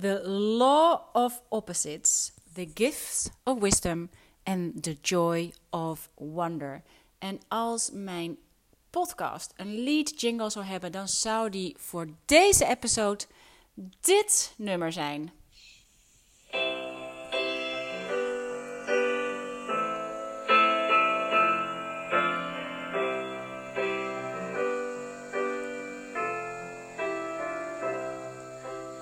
The Law of Opposites, The Gifts of Wisdom and The Joy of Wonder. En als mijn podcast een lead jingle zou hebben, dan zou die voor deze episode dit nummer zijn.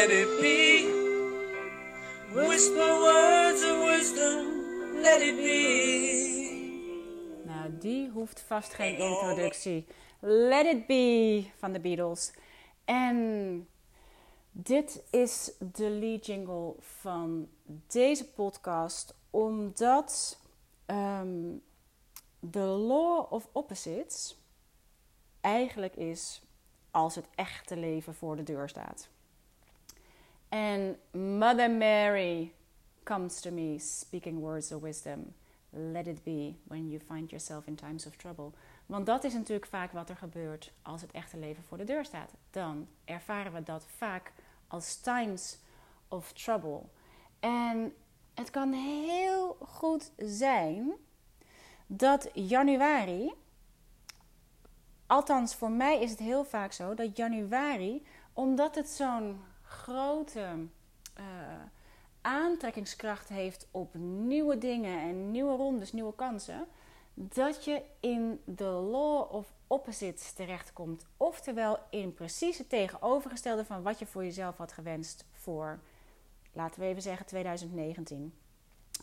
let it be. Whisper words of wisdom, let it be. Nou, die hoeft vast geen introductie. Let It Be van de Beatles. En dit is de lead jingle van deze podcast, omdat ehm, de Law of Opposites eigenlijk is als het echte leven voor de deur staat. En Mother Mary comes to me speaking words of wisdom. Let it be when you find yourself in times of trouble. Want dat is natuurlijk vaak wat er gebeurt als het echte leven voor de deur staat. Dan ervaren we dat vaak als times of trouble. En het kan heel goed zijn dat januari, althans voor mij is het heel vaak zo, dat januari, omdat het zo'n grote uh, aantrekkingskracht heeft op nieuwe dingen en nieuwe rondes, nieuwe kansen, dat je in de law of opposites terechtkomt. Oftewel in precies het tegenovergestelde van wat je voor jezelf had gewenst voor, laten we even zeggen, 2019.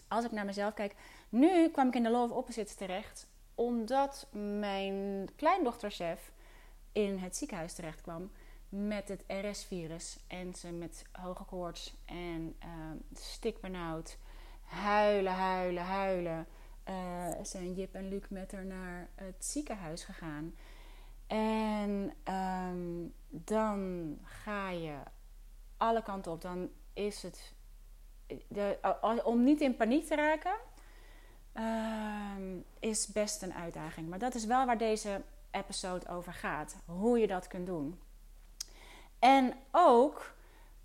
Als ik naar mezelf kijk, nu kwam ik in de law of opposites terecht omdat mijn kleindochterchef in het ziekenhuis terecht kwam met het RS-virus. En ze met hoge koorts en uh, stikbenauwd. Huilen, huilen, huilen. Uh, zijn Jip en Luc met haar naar het ziekenhuis gegaan. En um, dan ga je alle kanten op. Dan is het. De, om niet in paniek te raken, uh, is best een uitdaging. Maar dat is wel waar deze episode over gaat. Hoe je dat kunt doen. En ook,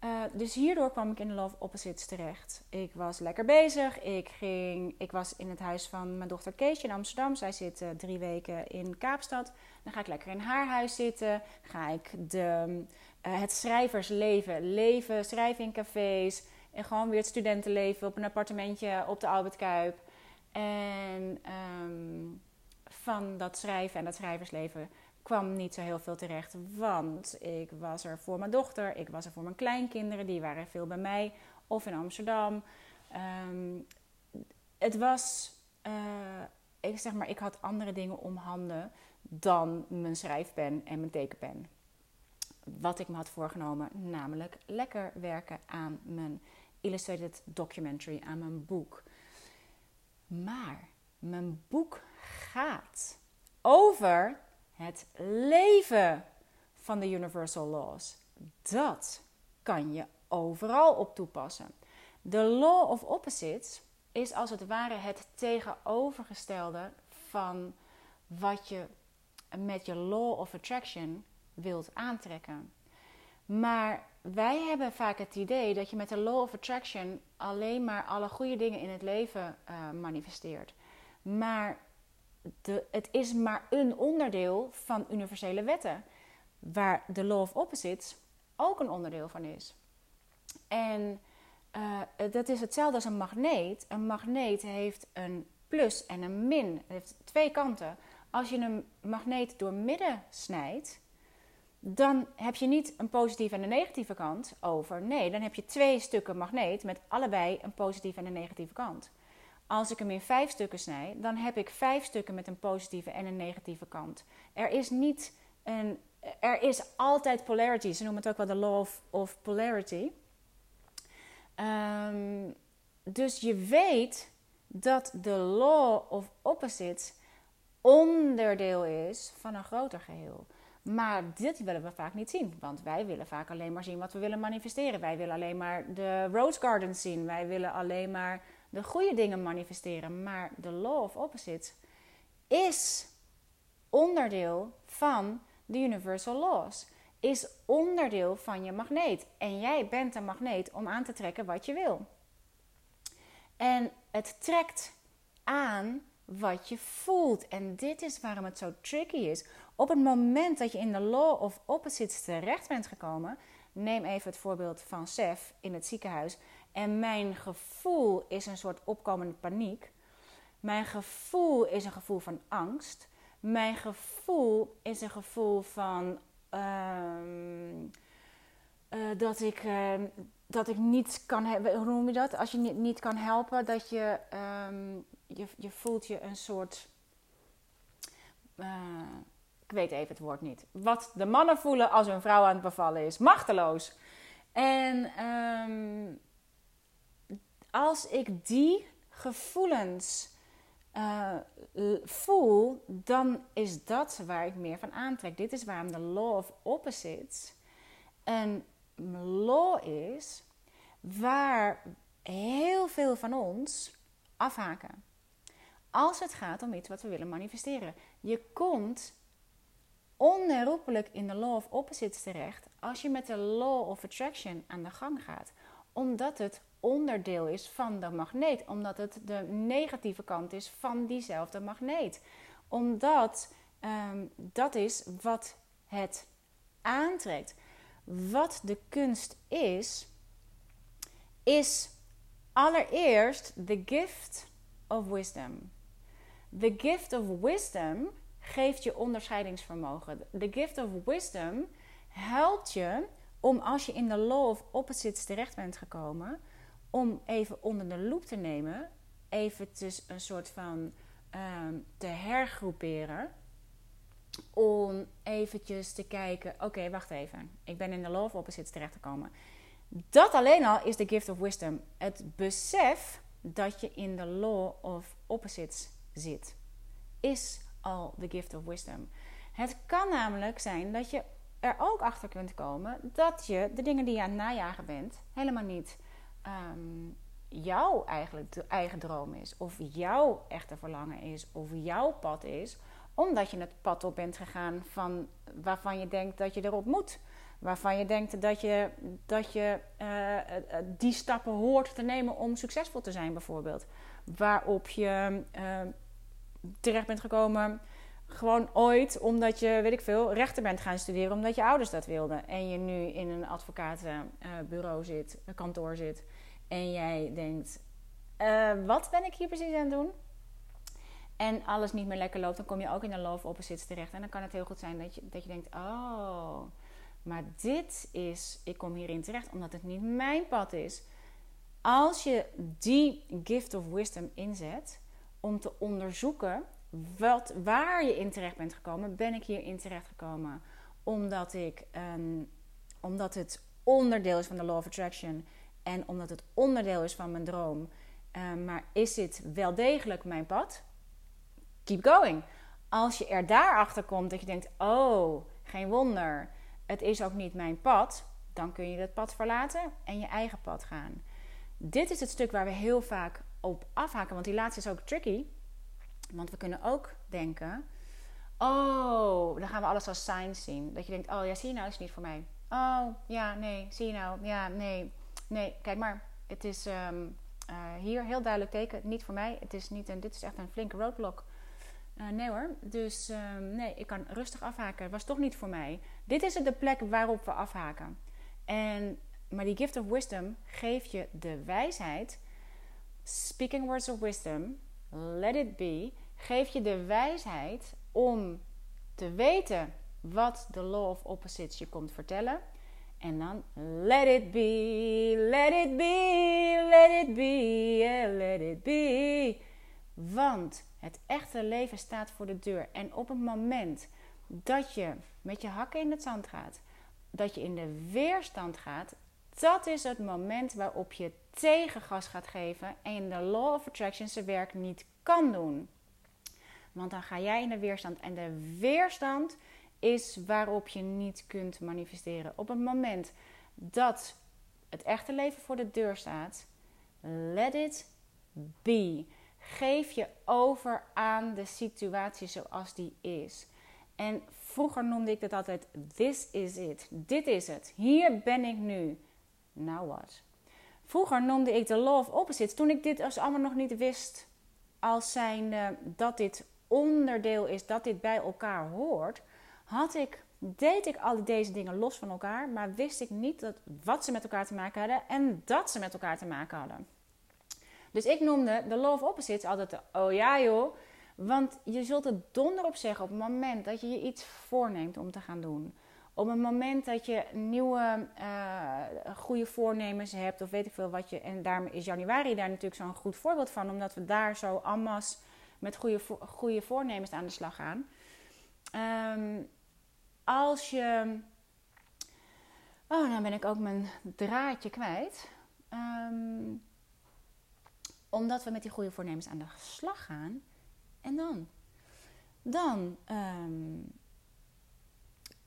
uh, dus hierdoor kwam ik in de Love Opposites terecht. Ik was lekker bezig. Ik, ging, ik was in het huis van mijn dochter Keesje in Amsterdam. Zij zit uh, drie weken in Kaapstad. Dan ga ik lekker in haar huis zitten. Ga ik de, uh, het schrijversleven leven, schrijven in cafés. En gewoon weer het studentenleven op een appartementje op de Albert Kuip. En um, van dat schrijven en dat schrijversleven kwam niet zo heel veel terecht. Want ik was er voor mijn dochter, ik was er voor mijn kleinkinderen, die waren veel bij mij of in Amsterdam. Um, het was, uh, ik zeg maar, ik had andere dingen om handen dan mijn schrijfpen en mijn tekenpen. Wat ik me had voorgenomen, namelijk lekker werken aan mijn illustrated documentary, aan mijn boek. Maar mijn boek gaat over het leven van de Universal Laws. Dat kan je overal op toepassen. De Law of Opposites is als het ware het tegenovergestelde van wat je met je Law of Attraction wilt aantrekken. Maar wij hebben vaak het idee dat je met de Law of Attraction alleen maar alle goede dingen in het leven uh, manifesteert. Maar het is maar een onderdeel van universele wetten, waar de law of opposites ook een onderdeel van is. En uh, dat is hetzelfde als een magneet. Een magneet heeft een plus en een min. Het heeft twee kanten. Als je een magneet door midden snijdt, dan heb je niet een positieve en een negatieve kant over. Nee, dan heb je twee stukken magneet met allebei een positieve en een negatieve kant. Als ik hem in vijf stukken snij, dan heb ik vijf stukken met een positieve en een negatieve kant. Er is niet een er is altijd polarity. Ze noemen het ook wel de law of, of polarity. Ehm, dus je weet dat de law of opposites onderdeel is van een groter geheel. Maar dit willen we vaak niet zien, want wij willen vaak alleen maar zien wat we willen manifesteren. Wij willen alleen maar de rose gardens zien. Wij willen alleen maar de goede dingen manifesteren. Maar de law of opposites is onderdeel van de universal laws. Is onderdeel van je magneet. En jij bent een magneet om aan te trekken wat je wil. En het trekt aan wat je voelt. En dit is waarom het zo tricky is. Op het moment dat je in de law of opposites terecht bent gekomen, neem even het voorbeeld van Sef in het ziekenhuis. En mijn gevoel is een soort opkomende paniek. Mijn gevoel is een gevoel van angst. Mijn gevoel is een gevoel van ehm, eh, dat, ik, uh, dat ik niet kan hebben. Hoe noem je dat? Als je niet, niet kan helpen, dat je, ehm, je, je voelt je een soort. Uh, ik weet even het woord niet. Wat de mannen voelen als hun vrouw aan het bevallen is. Machteloos. En als ik die gevoelens uh, voel, dan is dat waar ik meer van aantrek. Dit is waarom de law of opposites een law is waar heel veel van ons afhaken. Als het gaat om iets wat we willen manifesteren. Je komt onherroepelijk in de law of opposites terecht als je met de law of attraction aan de gang gaat. Omdat het onderdeel is van de magneet. Omdat het de negatieve kant is van diezelfde magneet. Omdat um, dat is wat het aantrekt. Wat de kunst is, is allereerst the gift of wisdom. The gift of wisdom geeft je onderscheidingsvermogen. The gift of wisdom helpt je om als je in de law of opposites terecht bent gekomen, om even onder de loep te nemen, eventjes een soort van um, te hergroeperen. Om eventjes te kijken, oké, wacht even. Ik ben in de law of opposites terechtgekomen. Dat alleen al is de gift of wisdom. Het besef dat je in de law of opposites zit, is al de gift of wisdom. Het kan namelijk zijn dat je er ook achter kunt komen dat je de dingen die je aan het najagen bent, helemaal niet um, jouw eigenlijk de eigen droom is, of jouw echte verlangen is, of jouw pad is, omdat je het pad op bent gegaan van waarvan je denkt dat je erop moet. Waarvan je denkt dat je, dat je uh, die stappen hoort te nemen om succesvol te zijn, bijvoorbeeld. Waarop je uh, terecht bent gekomen gewoon ooit omdat je, weet ik veel, rechter bent gaan studeren omdat je ouders dat wilden. En je nu in een advocatenbureau zit, een kantoor zit. En jij denkt, uh, wat ben ik hier precies aan het doen? En alles niet meer lekker loopt, dan kom je ook in een love opposites terecht. En dan kan het heel goed zijn dat je, dat je denkt, oh, maar dit is, ik kom hierin terecht omdat het niet mijn pad is. Als je die gift of wisdom inzet om te onderzoeken wat, waar je in terecht bent gekomen. Ben ik hier in terecht gekomen omdat, ik, um, omdat het onderdeel is van de Law of Attraction en omdat het onderdeel is van mijn droom. Um, maar is dit wel degelijk mijn pad? Keep going. Als je er daarachter komt dat je denkt: oh, geen wonder, het is ook niet mijn pad, dan kun je dat pad verlaten en je eigen pad gaan. Dit is het stuk waar we heel vaak op afhaken, want die laatste is ook tricky. Want we kunnen ook denken: oh, dan gaan we alles als signs zien. Dat je denkt: oh ja, zie je nou, is niet voor mij. Oh ja, nee, zie je nou, ja, nee, nee, kijk maar, het is um, uh, hier heel duidelijk teken, niet voor mij. Het is niet een, dit is echt een flinke roadblock. Uh, nee hoor, dus um, nee, ik kan rustig afhaken. Het was toch niet voor mij. Dit is de plek waarop we afhaken. En, maar die gift of wisdom geeft je de wijsheid. Speaking words of wisdom, let it be geef je de wijsheid om te weten wat de law of opposites je komt vertellen. En dan let it be, let it be, let it be, let it be. Want het echte leven staat voor de deur. En op het moment dat je met je hakken in het zand gaat, dat je in de weerstand gaat, dat is het moment waarop je tegengas gaat geven en de law of attraction zijn werk niet kan doen. Want dan ga jij in de weerstand en de weerstand is waarop je niet kunt manifesteren. Op het moment dat het echte leven voor de deur staat, let it be. Geef je over aan de situatie zoals die is. En vroeger noemde ik het altijd: This is it. Dit is het. Hier ben ik nu. Now what? Vroeger noemde ik de law of opposites. Toen ik dit als allemaal nog niet wist, als zijn dat dit onderdeel is, dat dit bij elkaar hoort, had ik, deed ik al deze dingen los van elkaar, maar wist ik niet dat, wat ze met elkaar te maken hadden en dat ze met elkaar te maken hadden. Dus ik noemde de of opposites altijd de oh ja joh. Want je zult er donder op zeggen op het moment dat je je iets voorneemt om te gaan doen. Op het moment dat je nieuwe uh, goede voornemens hebt, of weet ik veel wat je. En daarom is januari daar natuurlijk zo'n goed voorbeeld van, omdat we daar zo ammas met goede, goede voornemens aan de slag gaan. Um, als je. Oh, nou ben ik ook mijn draadje kwijt. Um, omdat we met die goede voornemens aan de slag gaan. En dan? Dan. Um,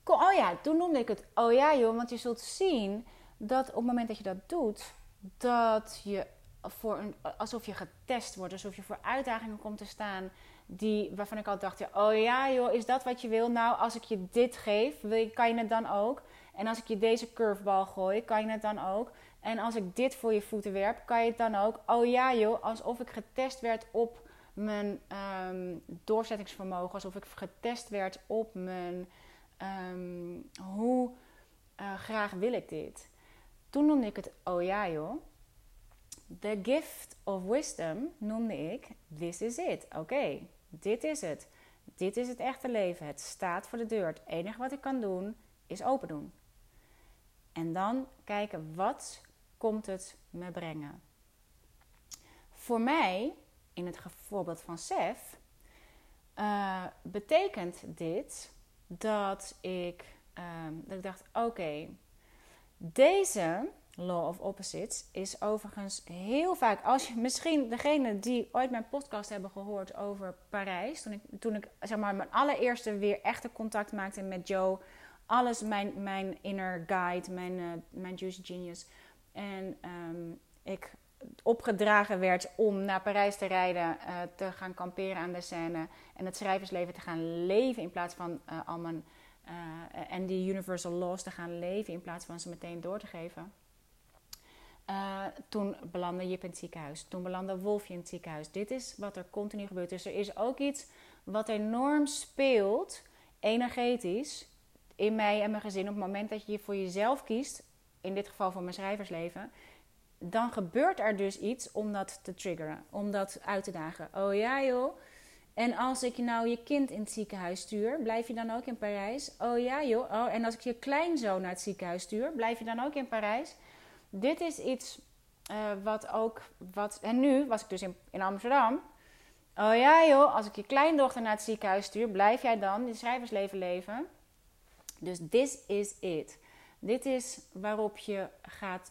oh ja, toen noemde ik het. Oh ja, joh, want je zult zien dat op het moment dat je dat doet, dat je voor een, alsof je getest wordt, alsof je voor uitdagingen komt te staan die, waarvan ik al dacht, ja, oh ja joh, is dat wat je wil? Nou, als ik je dit geef, wil je, kan je het dan ook? En als ik je deze curvebal gooi, kan je het dan ook? En als ik dit voor je voeten werp, kan je het dan ook? Oh ja joh, alsof ik getest werd op mijn um, doorzettingsvermogen, alsof ik getest werd op mijn um, hoe uh, graag wil ik dit. Toen noemde ik het oh ja joh. The gift of wisdom noemde ik this is it. Oké, dit is het. Dit is het echte leven. Het staat voor de deur. Het enige wat ik kan doen is open doen. En dan kijken wat komt het me brengen. Voor mij, in het voorbeeld van Sef, uh, betekent dit dat ik, uh, dat ik dacht: oké, deze Law of Opposites is overigens heel vaak, als je misschien degene die ooit mijn podcast hebben gehoord over Parijs, toen ik, toen ik zeg maar mijn allereerste weer echte contact maakte met Joe, alles mijn, mijn inner guide, mijn, uh, mijn Juicy Genius. En um, ik opgedragen werd om naar Parijs te rijden, uh, te gaan kamperen aan de Seine en het schrijversleven te gaan leven in plaats van uh, al mijn en die universal laws te gaan leven in plaats van ze meteen door te geven. Uh, toen belandde Jip in het ziekenhuis. Toen belandde Wolfje in het ziekenhuis. Dit is wat er continu gebeurt. Dus er is ook iets wat enorm speelt, energetisch, in mij en mijn gezin. Op het moment dat je voor jezelf kiest, in dit geval voor mijn schrijversleven, dan gebeurt er dus iets om dat te triggeren, om dat uit te dagen. Oh ja joh. En als ik nou je kind in het ziekenhuis stuur, blijf je dan ook in Parijs? Oh ja joh. Oh, en als ik je kleinzoon naar het ziekenhuis stuur, blijf je dan ook in Parijs? Dit is iets uh, wat ook. Wat, en nu was ik dus in, in Amsterdam. Oh ja, joh, als ik je kleindochter naar het ziekenhuis stuur, blijf jij dan je schrijversleven leven? Dus this is it. Dit is waarop je gaat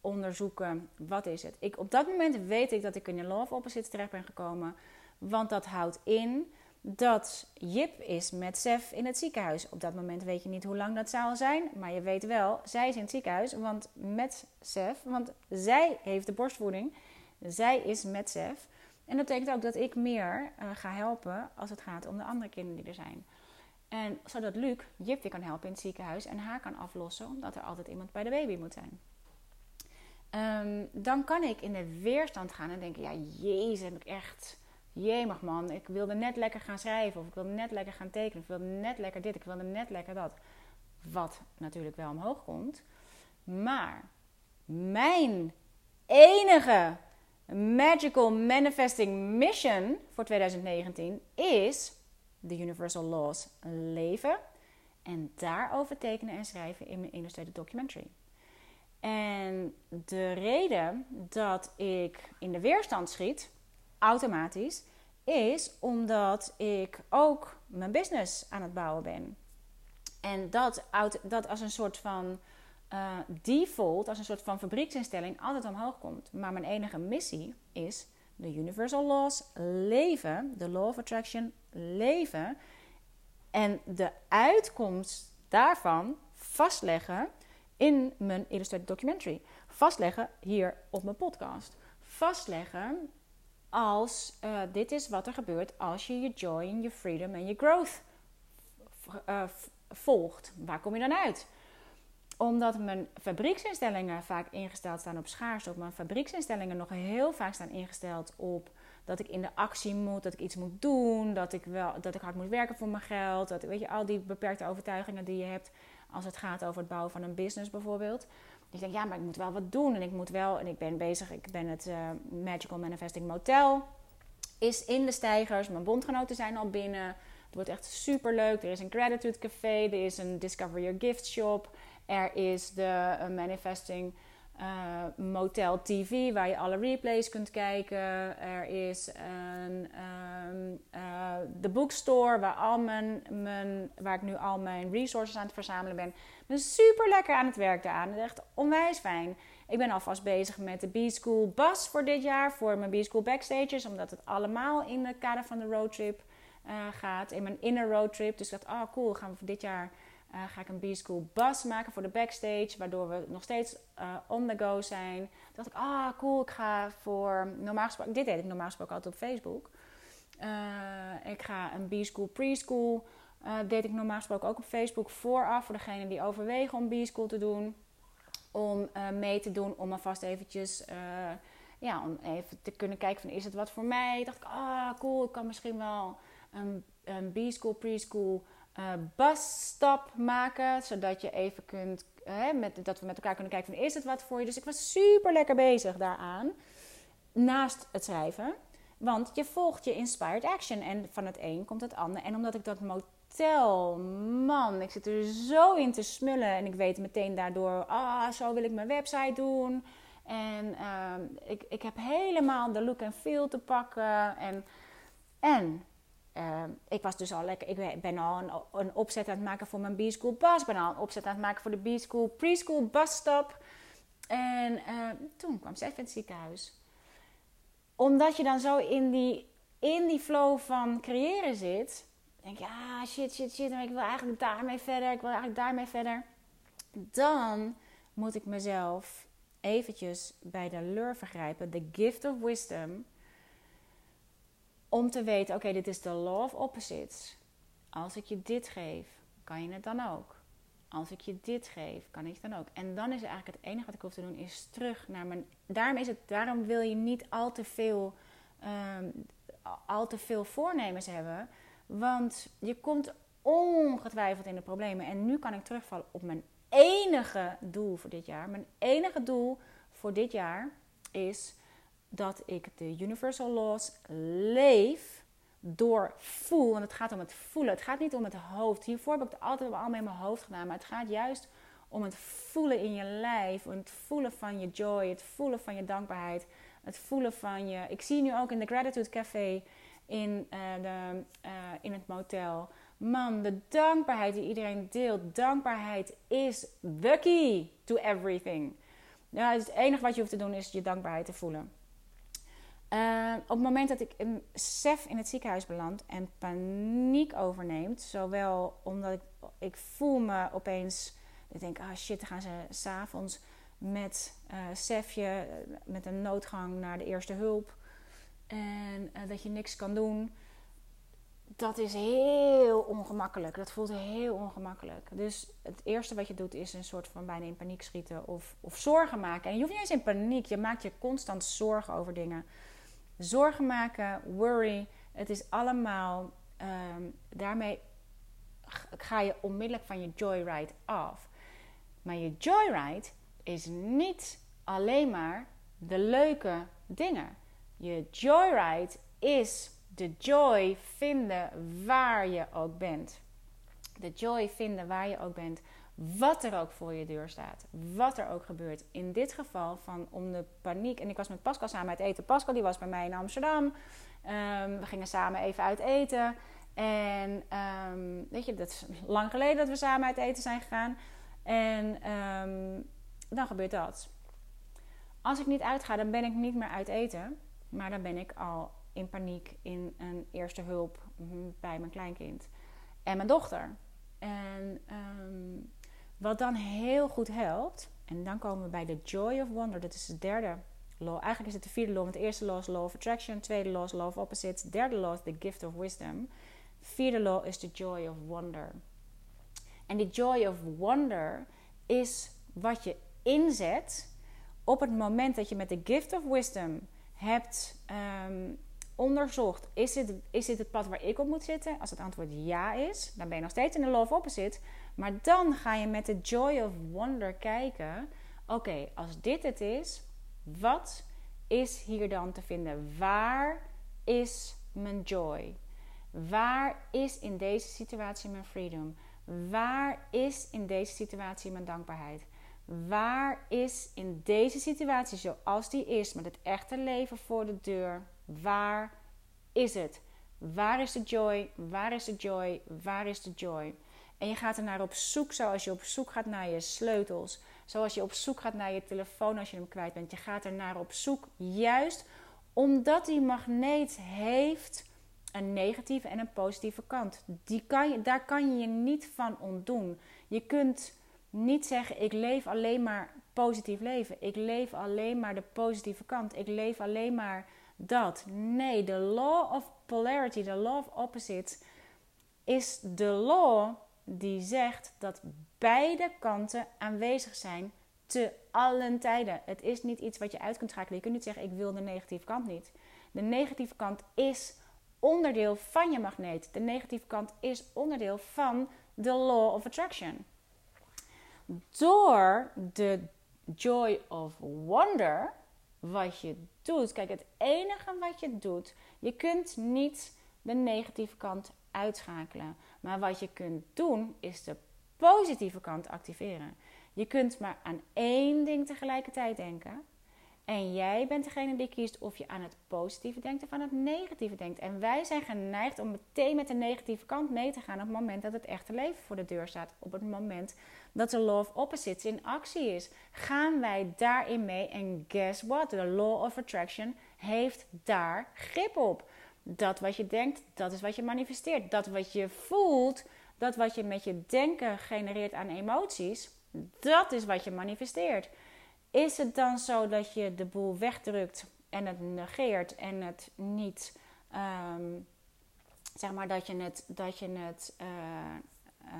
onderzoeken wat is het. Ik, op dat moment weet ik dat ik in een love opposite terecht ben gekomen. Want dat houdt in dat Jip is met Sef in het ziekenhuis. Op dat moment weet je niet hoe lang dat zal zijn, maar je weet wel, zij is in het ziekenhuis want met Sef, want zij heeft de borstvoeding. Zij is met Sef. En dat betekent ook dat ik meer uh, ga helpen als het gaat om de andere kinderen die er zijn. En zodat Luc Jip weer kan helpen in het ziekenhuis en haar kan aflossen, omdat er altijd iemand bij de baby moet zijn. Um, dan kan ik in de weerstand gaan en denken: ja, jezus, heb ik echt Jemig man, ik wilde net lekker gaan schrijven. Of ik wilde net lekker gaan tekenen. Of ik wilde net lekker dit. Ik wilde net lekker dat. Wat natuurlijk wel omhoog komt. Maar mijn enige magical manifesting mission voor 2019 is de Universal Laws leven. En daarover tekenen en schrijven in mijn illustrated documentary. En de reden dat ik in de weerstand schiet automatisch, is omdat ik ook mijn business aan het bouwen ben. En dat, dat als een soort van uh, default, als een soort van fabrieksinstelling, altijd omhoog komt. Maar mijn enige missie is de universal laws leven, de law of attraction leven. En de uitkomst daarvan vastleggen in mijn illustrated documentary. Vastleggen hier op mijn podcast. Vastleggen als uh, dit is wat er gebeurt als je je joy en je freedom en je growth uh, volgt. Waar kom je dan uit? Omdat mijn fabrieksinstellingen vaak ingesteld staan op schaarste, op mijn fabrieksinstellingen nog heel vaak staan ingesteld op dat ik in de actie moet, dat ik iets moet doen, dat ik, wel, dat ik hard moet werken voor mijn geld. Dat, weet je, al die beperkte overtuigingen die je hebt als het gaat over het bouwen van een business bijvoorbeeld. Ik denk, ja, maar ik moet wel wat doen. En ik moet wel, en ik ben bezig, ik ben het uh, Magical Manifesting Motel. Is in de stijgers. Mijn bondgenoten zijn al binnen. Het wordt echt super leuk. Er is een gratitude café. Er is een Discover Your Gift shop. Er is de uh, Manifesting uh, Motel TV, waar je alle replays kunt kijken. Er is een, de bookstore, waar, al mijn, mijn, waar ik nu al mijn resources aan het verzamelen ben. Ik ben super lekker aan het werk daaraan. Echt onwijs fijn. Ik ben alvast bezig met de B-School Bus voor dit jaar, voor mijn B-School Backstages, omdat het allemaal in het kader van de roadtrip uh, gaat. In mijn inner roadtrip. Dus ik dacht, oh cool, gaan we voor dit jaar uh, ga ik een B-School bus maken voor de backstage, waardoor we nog steeds uh, on the go zijn. Toen dacht ik, ah cool, ik ga voor normaal gesproken, dit deed ik normaal gesproken altijd op Facebook. Uh, ik ga een B-School preschool, deed ik normaal gesproken ook op Facebook vooraf voor degenen die overwegen om B-School te doen. Om mee te doen, om alvast eventjes, ja, om even te kunnen kijken van is het wat voor mij. Dacht ik, ah cool, ik kan misschien wel een, een B-School preschool uh, busstap maken. Zodat je even kunt, met, dat we met elkaar kunnen kijken van is het wat voor je. Dus ik was super lekker bezig daaraan. Naast het schrijven. Want je volgt je inspired action. En van het een komt het ander. En omdat ik dat motel, man, ik zit er zo in te smullen. En ik weet meteen daardoor, ah, zo wil ik mijn website doen. En uh, ik, ik heb helemaal de look en feel te pakken. En, en uh, ik was dus al lekker, ik ben al een, opzet aan het maken voor mijn B-School bus. Ben al een opzet aan het maken voor de B-School preschool busstop. En uh, toen kwam Seth in het ziekenhuis. Omdat je dan zo in die, in die flow van creëren zit. Denk je, ah shit, shit, shit. Maar ik wil eigenlijk daarmee verder. Ik wil eigenlijk daarmee verder. Dan moet ik mezelf eventjes bij de lure grijpen. The gift of wisdom om te weten, oké, dit is de law of opposites. Als ik je dit geef, kan je het dan ook. Als ik je dit geef, kan ik dan ook. En dan is eigenlijk het enige wat ik hoef te doen, is terug naar mijn. Daarom, is het, daarom wil je niet al te veel, um, al te veel voornemens hebben. Want je komt ongetwijfeld in de problemen. En nu kan ik terugvallen op mijn enige doel voor dit jaar. Mijn enige doel voor dit jaar is dat ik de universal laws leef door voel. Want het gaat om het voelen. Het gaat niet om het hoofd. Hiervoor heb ik het altijd al met mijn hoofd gedaan. Maar het gaat juist om het voelen in je lijf. Het voelen van je joy. Het voelen van je dankbaarheid. Het voelen van je. Ik zie nu ook in de Gratitude Café in, uh, de, uh, in het motel. Man, de dankbaarheid die iedereen deelt. Dankbaarheid is the key to everything. Ja, het enige wat je hoeft te doen is je dankbaarheid te voelen. Uh, op het moment dat ik een SEF in het ziekenhuis beland en paniek overneemt, zowel omdat ik, ik voel me opeens, ik denk, ah shit, dan gaan ze s'avonds met uh, SEFje, met een noodgang naar de eerste hulp en dat je niks kan doen. Dat is heel ongemakkelijk. Dat voelt heel ongemakkelijk. Dus het eerste wat je doet is een soort van bijna in paniek schieten of, of zorgen maken. En je hoeft niet eens in paniek. Je maakt je constant zorgen over dingen zorgen maken, worry. Het is allemaal, um, daarmee ga je onmiddellijk van je joyride af. Maar je joyride is niet alleen maar de leuke dingen. Je joyride is de joy vinden waar je ook bent. De joy vinden waar je ook bent. Wat er ook voor je deur staat. Wat er ook gebeurt. In dit geval van om de paniek. En ik was met Pascal samen uit eten. Pascal die was bij mij in Amsterdam. Ehm, we gingen samen even uit eten. En um, weet je, dat is lang geleden dat we samen uit eten zijn gegaan. En um, dan gebeurt dat. Als ik niet uitga, dan ben ik niet meer uit eten. Maar dan ben ik al in paniek in een eerste hulp bij mijn kleinkind en mijn dochter. En wat dan heel goed helpt, en dan komen we bij de joy of wonder. Dat is de derde law. Eigenlijk is het de vierde law. Want de eerste law is law of attraction, tweede law is law of opposites, derde law is the gift of wisdom. Vierde law is the joy of wonder. En die joy of wonder is wat je inzet op het moment dat je met de gift of wisdom hebt um, onderzocht: is dit, is dit het pad waar ik op moet zitten? Als het antwoord ja is, dan ben je nog steeds in de love opposite. Maar dan ga je met de joy of wonder kijken: oké, als dit het is, wat is hier dan te vinden? Waar is mijn joy? Waar is in deze situatie mijn freedom? Waar is in deze situatie mijn dankbaarheid? Waar is in deze situatie zoals die is, met het echte leven voor de deur, waar is het? Waar is de joy? Waar is de joy? Waar is de joy? En je gaat er naar op zoek, zoals je op zoek gaat naar je sleutels. Zoals je op zoek gaat naar je telefoon als je hem kwijt bent. Je gaat er naar op zoek, juist omdat die magneet heeft een negatieve en een positieve kant. Die kan je, daar kan je je niet van ontdoen. Je kunt niet zeggen: ik leef alleen maar positief leven. Ik leef alleen maar de positieve kant. Ik leef alleen maar dat. Nee, de law of polarity, de law of opposites, is de law die zegt dat beide kanten aanwezig zijn te allen tijden. Het is niet iets wat je uit kunt schakelen. Je kunt niet zeggen: ik wil de negatieve kant niet. De negatieve kant is onderdeel van je magneet. De negatieve kant is onderdeel van de law of attraction. Door de joy of wonder, wat je doet. Kijk, het enige wat je doet, je kunt niet de negatieve kant uitschakelen. Maar wat je kunt doen, is de positieve kant activeren. Je kunt maar aan één ding tegelijkertijd denken. En jij bent degene die kiest of je aan het positieve denkt of aan het negatieve denkt. En wij zijn geneigd om meteen met de negatieve kant mee te gaan op het moment dat het echte leven voor de deur staat. Op het moment dat de law of opposites in actie is. Gaan wij daarin mee? En guess what? De law of attraction heeft daar grip op. Dat wat je denkt, dat is wat je manifesteert. Dat wat je voelt, dat wat je met je denken genereert aan emoties, dat is wat je manifesteert. Is het dan zo dat je de boel wegdrukt en het negeert en het niet, um, zeg maar dat je het, dat je het uh, uh,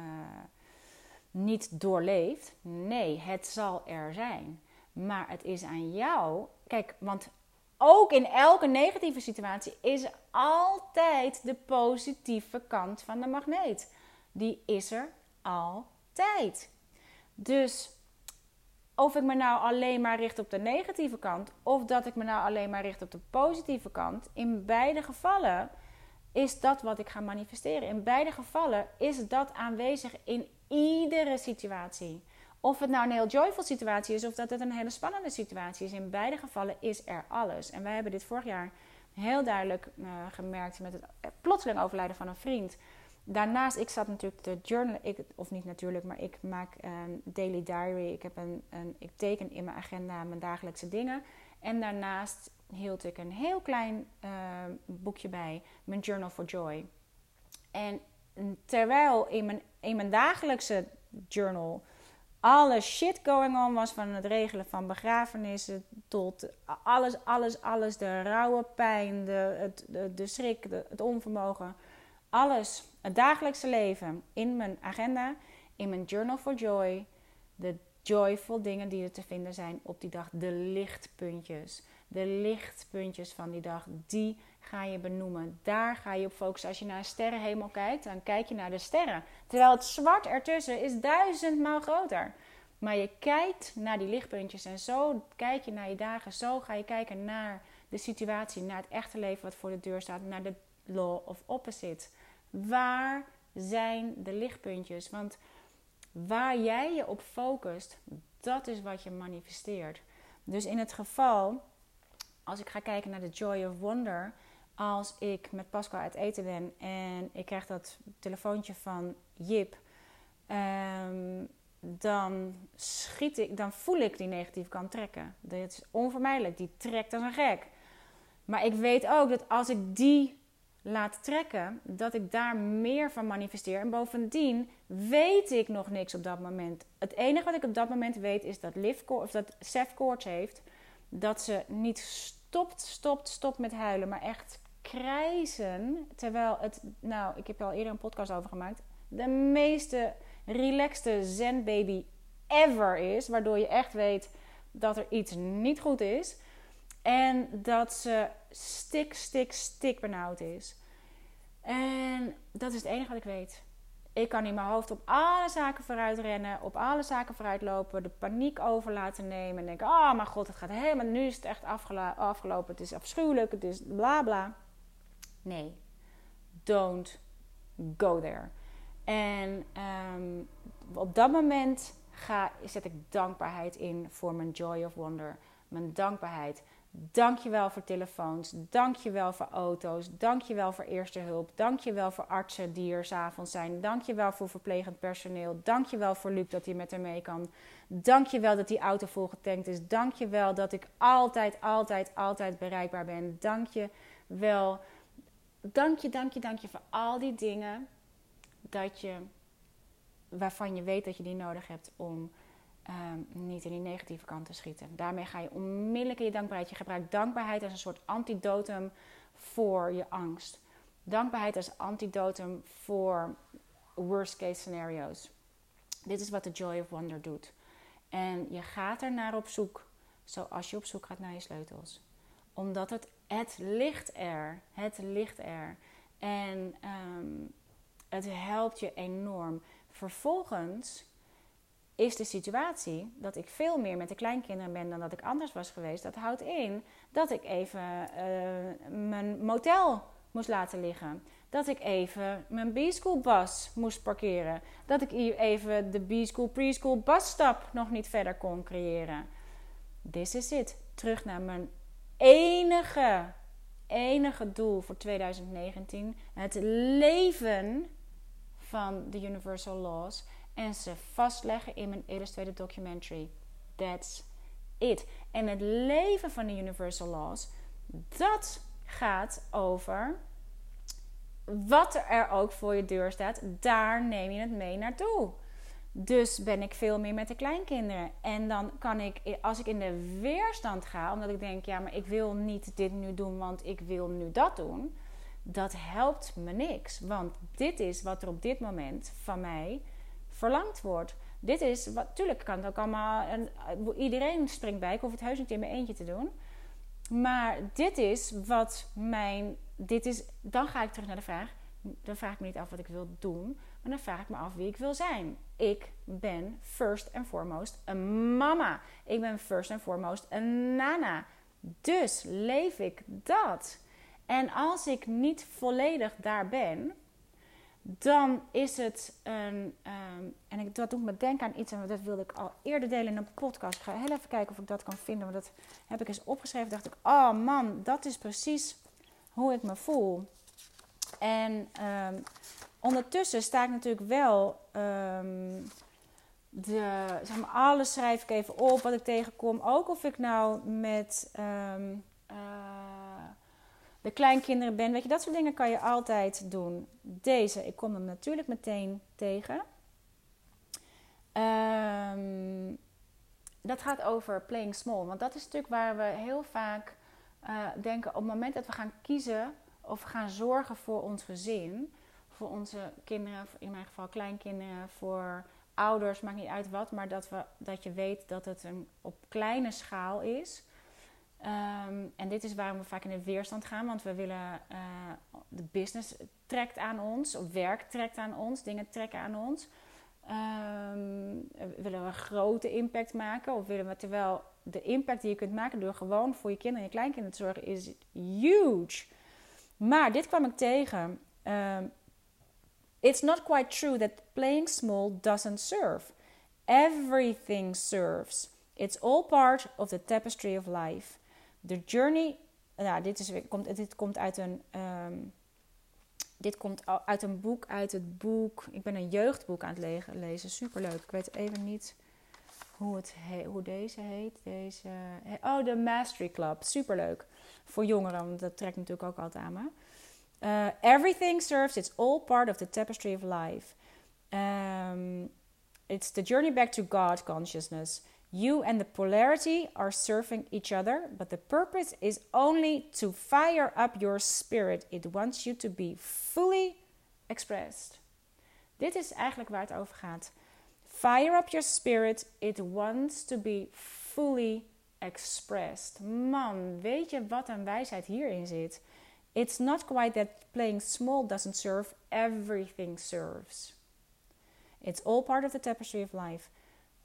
niet doorleeft? Nee, het zal er zijn. Maar het is aan jou. Kijk, want ook in elke negatieve situatie is altijd de positieve kant van de magneet. Die is er altijd. Dus of ik me nou alleen maar richt op de negatieve kant of dat ik me nou alleen maar richt op de positieve kant, in beide gevallen is dat wat ik ga manifesteren. In beide gevallen is dat aanwezig in iedere situatie. Of het nou een heel joyful situatie is of dat het een hele spannende situatie is. In beide gevallen is er alles. En wij hebben dit vorig jaar heel duidelijk uh, gemerkt met het plotseling overlijden van een vriend. Daarnaast, ik zat natuurlijk te journal, ik, of niet natuurlijk, maar ik maak een daily diary. Ik, heb een, een, ik teken in mijn agenda mijn dagelijkse dingen. En daarnaast hield ik een heel klein uh, boekje bij, mijn Journal for Joy. En terwijl in mijn, in mijn dagelijkse journal alle shit going on was, van het regelen van begrafenissen tot alles, alles, alles, de rauwe pijn, de, het, de, de schrik, de, het onvermogen. Alles, het dagelijkse leven in mijn agenda, in mijn Journal for Joy, de joyful dingen die er te vinden zijn op die dag, de lichtpuntjes. De lichtpuntjes van die dag, die ga je benoemen. Daar ga je op focussen. Als je naar een sterrenhemel kijkt, dan kijk je naar de sterren. Terwijl het zwart ertussen is duizendmaal groter. Maar je kijkt naar die lichtpuntjes en zo kijk je naar je dagen. Zo ga je kijken naar de situatie, naar het echte leven wat voor de deur staat, naar de law of opposite. Waar zijn de lichtpuntjes? Want Waar jij je op focust, dat is wat je manifesteert. Dus in het geval, als ik ga kijken naar de Joy of Wonder, als ik met Pascal uit eten ben en ik krijg dat telefoontje van Jip, ehm, dan schiet ik, dan voel ik die negatieve kant trekken. Dat is onvermijdelijk, die trekt als een gek. Maar ik weet ook dat als ik die laat trekken, dat ik daar meer van manifesteer. En bovendien weet ik nog niks op dat moment. Het enige wat ik op dat moment weet is dat, Liv, of dat Seth koorts heeft. Dat ze niet stopt, stopt, stopt met huilen, maar echt krijzen. Terwijl het, nou, ik heb er al eerder een podcast over gemaakt. De meeste relaxte zen baby ever is. Waardoor je echt weet dat er iets niet goed is. En dat ze stik, stik, stik benauwd is. En dat is het enige wat ik weet. Ik kan in mijn hoofd op alle zaken vooruit rennen, op alle zaken vooruit lopen, de paniek over laten nemen. En denken: oh mijn god, het gaat helemaal. Nu is het echt afgelopen. Het is afschuwelijk. Het is bla bla. Nee, don't go there. En um, op dat moment ga, zet ik dankbaarheid in voor mijn joy of wonder. Mijn dankbaarheid. Dankjewel voor telefoons. Dankjewel voor auto's. Dankjewel voor eerste hulp. Dankjewel voor artsen die er s'avonds zijn. Dankjewel voor verplegend personeel. Dankjewel voor Luc dat hij met hem mee kan. Dankjewel dat die auto vol getankt is. Dankjewel dat ik altijd, altijd, altijd bereikbaar ben. Dankjewel. Dank je, dank je, dank je voor al die dingen dat je, waarvan je weet dat je die nodig hebt om um, niet in die negatieve kant te schieten. Daarmee ga je onmiddellijk in je dankbaarheid. Je gebruikt dankbaarheid als een soort antidotum voor je angst. Dankbaarheid als antidotum voor worst case scenario's. Dit is wat de Joy of Wonder doet. En je gaat er naar op zoek, zoals je op zoek gaat naar je sleutels. Omdat het, het ligt er. Het ligt er. En um, het helpt je enorm. Vervolgens is de situatie dat ik veel meer met de kleinkinderen ben dan dat ik anders was geweest. Dat houdt in dat ik even uh, mijn motel moest laten liggen. Dat ik even mijn B-school bus moest parkeren. Dat ik even de B-school preschool busstap nog niet verder kon creëren. This is it. Terug naar mijn enige, enige doel voor 2019. Het leven van de Universal Laws en ze vastleggen in mijn illustrated documentary. That's it. En het leven van de Universal Laws, dat gaat over wat er ook voor je deur staat, daar neem je het mee naartoe. Dus ben ik veel meer met de kleinkinderen. En dan kan ik, als ik in de weerstand ga, omdat ik denk, ja, maar ik wil niet dit nu doen, want ik wil nu dat doen dat helpt me niks. Want dit is wat er op dit moment van mij verlangd wordt. Dit is wat, tuurlijk kan het ook allemaal, en, iedereen springt bij. Ik hoef het huis niet in mijn eentje te doen. Maar dit is wat mijn, dit is, dan ga ik terug naar de vraag. Dan vraag ik me niet af wat ik wil doen, maar dan vraag ik me af wie ik wil zijn. Ik ben first and foremost een mama. Ik ben first and foremost een nana. Dus leef ik dat. En als ik niet volledig daar ben, dan is het een. Um, en ik, dat doet me denken aan iets, en dat wilde ik al eerder delen in een podcast. Ik ga heel even kijken of ik dat kan vinden, want dat heb ik eens opgeschreven. Dacht ik, oh man, dat is precies hoe ik me voel. En um, ondertussen sta ik natuurlijk wel. Um, de, zeg maar, alles schrijf ik even op wat ik tegenkom. Ook of ik nou met. Uh, de kleinkinderen ben. Weet je, dat soort dingen kan je altijd doen. Deze, ik kom hem natuurlijk meteen tegen. Um, dat gaat over playing small. Want dat is natuurlijk waar we heel vaak uh, denken op het moment dat we gaan kiezen of gaan zorgen voor ons gezin. Voor onze kinderen, in mijn geval kleinkinderen, voor ouders, maakt niet uit wat. Maar dat, we, dat je weet dat het een, op kleine schaal is. Um, en dit is waarom we vaak in de weerstand gaan, want we willen uh, de business trekt aan ons, of werk trekt aan ons, dingen trekken aan ons. Um, willen we een grote impact maken, of willen we terwijl de impact die je kunt maken door gewoon voor je kinderen en je kleinkinderen te zorgen is huge. Maar dit kwam ik tegen. Um, It's not quite true that playing small doesn't serve. Everything serves. It's all part of the tapestry of life. The journey. Nou, dit, is, komt, dit komt uit een. Um, dit komt uit een boek, uit het boek. Ik ben een jeugdboek aan het lezen. Superleuk. Ik weet even niet hoe, het hoe deze heet. Deze, oh, de Mastery Club. Superleuk. Voor jongeren, want dat trekt natuurlijk ook altijd aan me. Uh, everything serves, it's all part of the tapestry of life. Um, it's the journey back to God consciousness. You and the polarity are serving each other, but the purpose is only to fire up your spirit. It wants you to be fully expressed. Dit is eigenlijk waar het over gaat. Fire up your spirit. It wants to be fully expressed. Man, weet je wat een wijsheid hierin zit? It's not quite that playing small doesn't serve, everything serves. It's all part of the tapestry of life.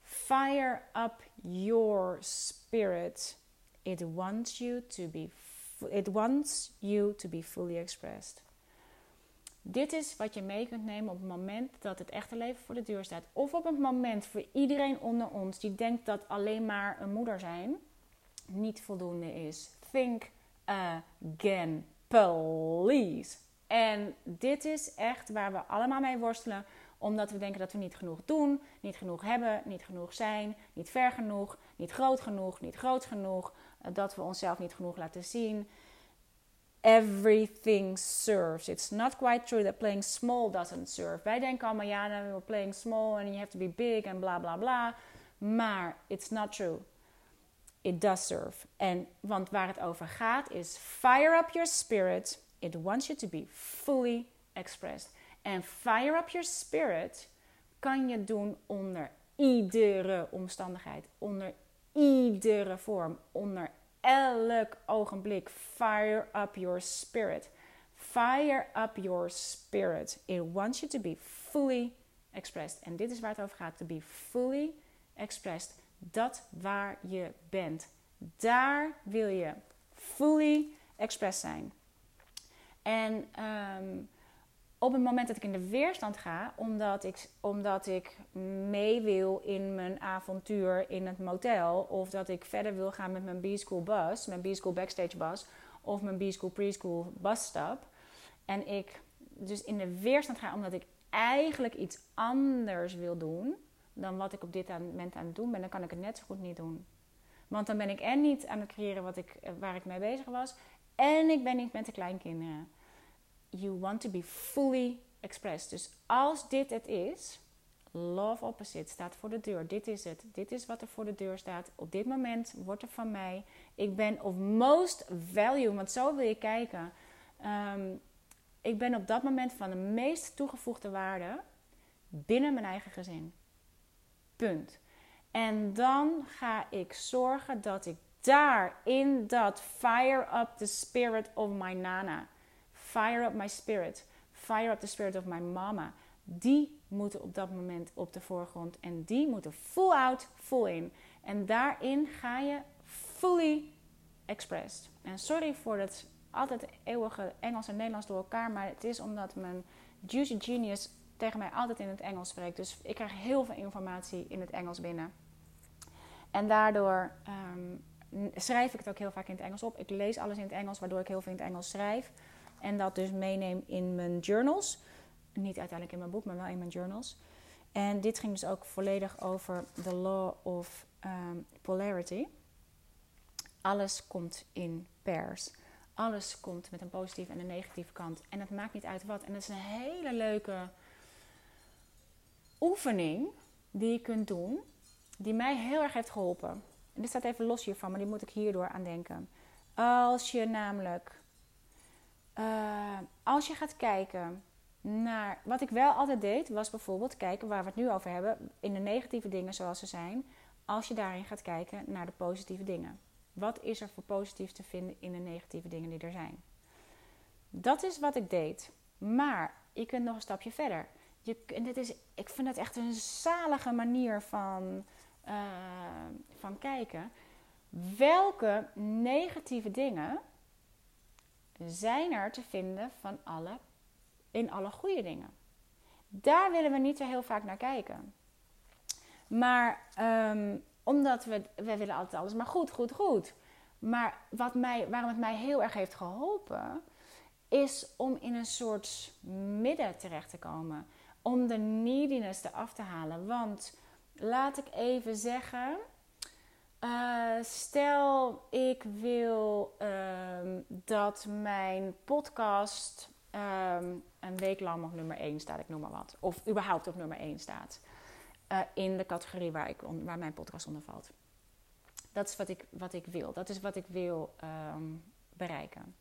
Fire up your spirit. It wants you to be it wants you to be fully expressed. Dit is wat je mee kunt nemen op het moment dat het echte leven voor de deur staat. Of op het moment voor iedereen onder ons die denkt dat alleen maar een moeder zijn niet voldoende is. Think again, please. En dit is echt waar we allemaal mee worstelen omdat we denken dat we niet genoeg doen, niet genoeg hebben, niet genoeg zijn, niet ver genoeg, niet groot genoeg, niet groot genoeg. Eh, dat we onszelf niet genoeg laten zien. Everything serves. It's not quite true that playing small doesn't serve. Wij denken allemaal, ja, nou, we're playing small and you have to be big en bla bla bla. Maar it's not true. It does serve. En, want waar het over gaat is fire up your spirit. It wants you to be fully expressed. En fire up your spirit kan je doen onder iedere omstandigheid, onder iedere vorm, onder elk ogenblik. Fire up your spirit. Fire up your spirit. It wants you to be fully expressed. En dit is waar het over gaat: to be fully expressed. Dat waar je bent. Daar wil je fully expressed zijn. En um, op het moment dat ik in de weerstand ga, omdat ik, omdat ik mee wil in mijn avontuur in het motel, of dat ik verder wil gaan met mijn B-School bus, mijn B-School backstage bus, of mijn B-School preschool busstap, en ik dus in de weerstand ga omdat ik eigenlijk iets anders wil doen dan wat ik op dit moment aan het doen ben, dan kan ik het net zo goed niet doen. Want dan ben ik en niet aan het creëren wat ik, waar ik mee bezig was, en ik ben niet met de kleinkinderen you want to be fully expressed. Dus als dit het is, love opposite staat voor de deur. Dit is het. Dit is wat er voor de deur staat. Op dit moment wordt er van mij. Ik ben of most value, want zo wil je kijken. Ehm, ik ben op dat moment van de meest toegevoegde waarde binnen mijn eigen gezin. Punt. En dan ga ik zorgen dat ik daar in dat fire up the spirit of my nana Fire up my spirit. Fire up the spirit of my mama. Die moeten op dat moment op de voorgrond. En die moeten full out, full in. En daarin ga je fully expressed. En sorry voor het altijd eeuwige Engels en Nederlands door elkaar. Maar het is omdat mijn Juicy Genius tegen mij altijd in het Engels spreekt. Dus ik krijg heel veel informatie in het Engels binnen. En daardoor ehm, schrijf ik het ook heel vaak in het Engels op. Ik lees alles in het Engels, waardoor ik heel veel in het Engels schrijf. En dat dus meeneem in mijn journals. Niet uiteindelijk in mijn boek, maar wel in mijn journals. En dit ging dus ook volledig over the law of um, polarity. Alles komt in pairs. Alles komt met een positieve en een negatieve kant. En het maakt niet uit wat. En dat is een hele leuke oefening die je kunt doen. Die mij heel erg heeft geholpen. En dit staat even los hiervan, maar die moet ik hierdoor aan denken. Als je namelijk uh, als je gaat kijken naar. Wat ik wel altijd deed, was bijvoorbeeld kijken waar we het nu over hebben. In de negatieve dingen zoals ze zijn. Als je daarin gaat kijken naar de positieve dingen. Wat is er voor positief te vinden in de negatieve dingen die er zijn? Dat is wat ik deed. Maar je kunt nog een stapje verder. Je, en dit is, ik vind het echt een zalige manier van, uh, van kijken. Welke negatieve dingen zijn er te vinden van alle, in alle goede dingen. Daar willen we niet zo heel vaak naar kijken. Maar ehm, omdat we, we willen altijd alles maar goed, goed, goed. Maar wat mij, waarom het mij heel erg heeft geholpen, is om in een soort midden terecht te komen. Om de neediness eraf te halen. Want laat ik even zeggen. Uh, stel, ik wil um, dat mijn podcast um, een week lang op nummer 1 staat, ik noem maar wat. Of überhaupt op nummer 1 staat. Uh, in de categorie waar, ik waar mijn podcast onder valt. Dat is wat ik, wat ik wil. Dat is wat ik wil um, bereiken.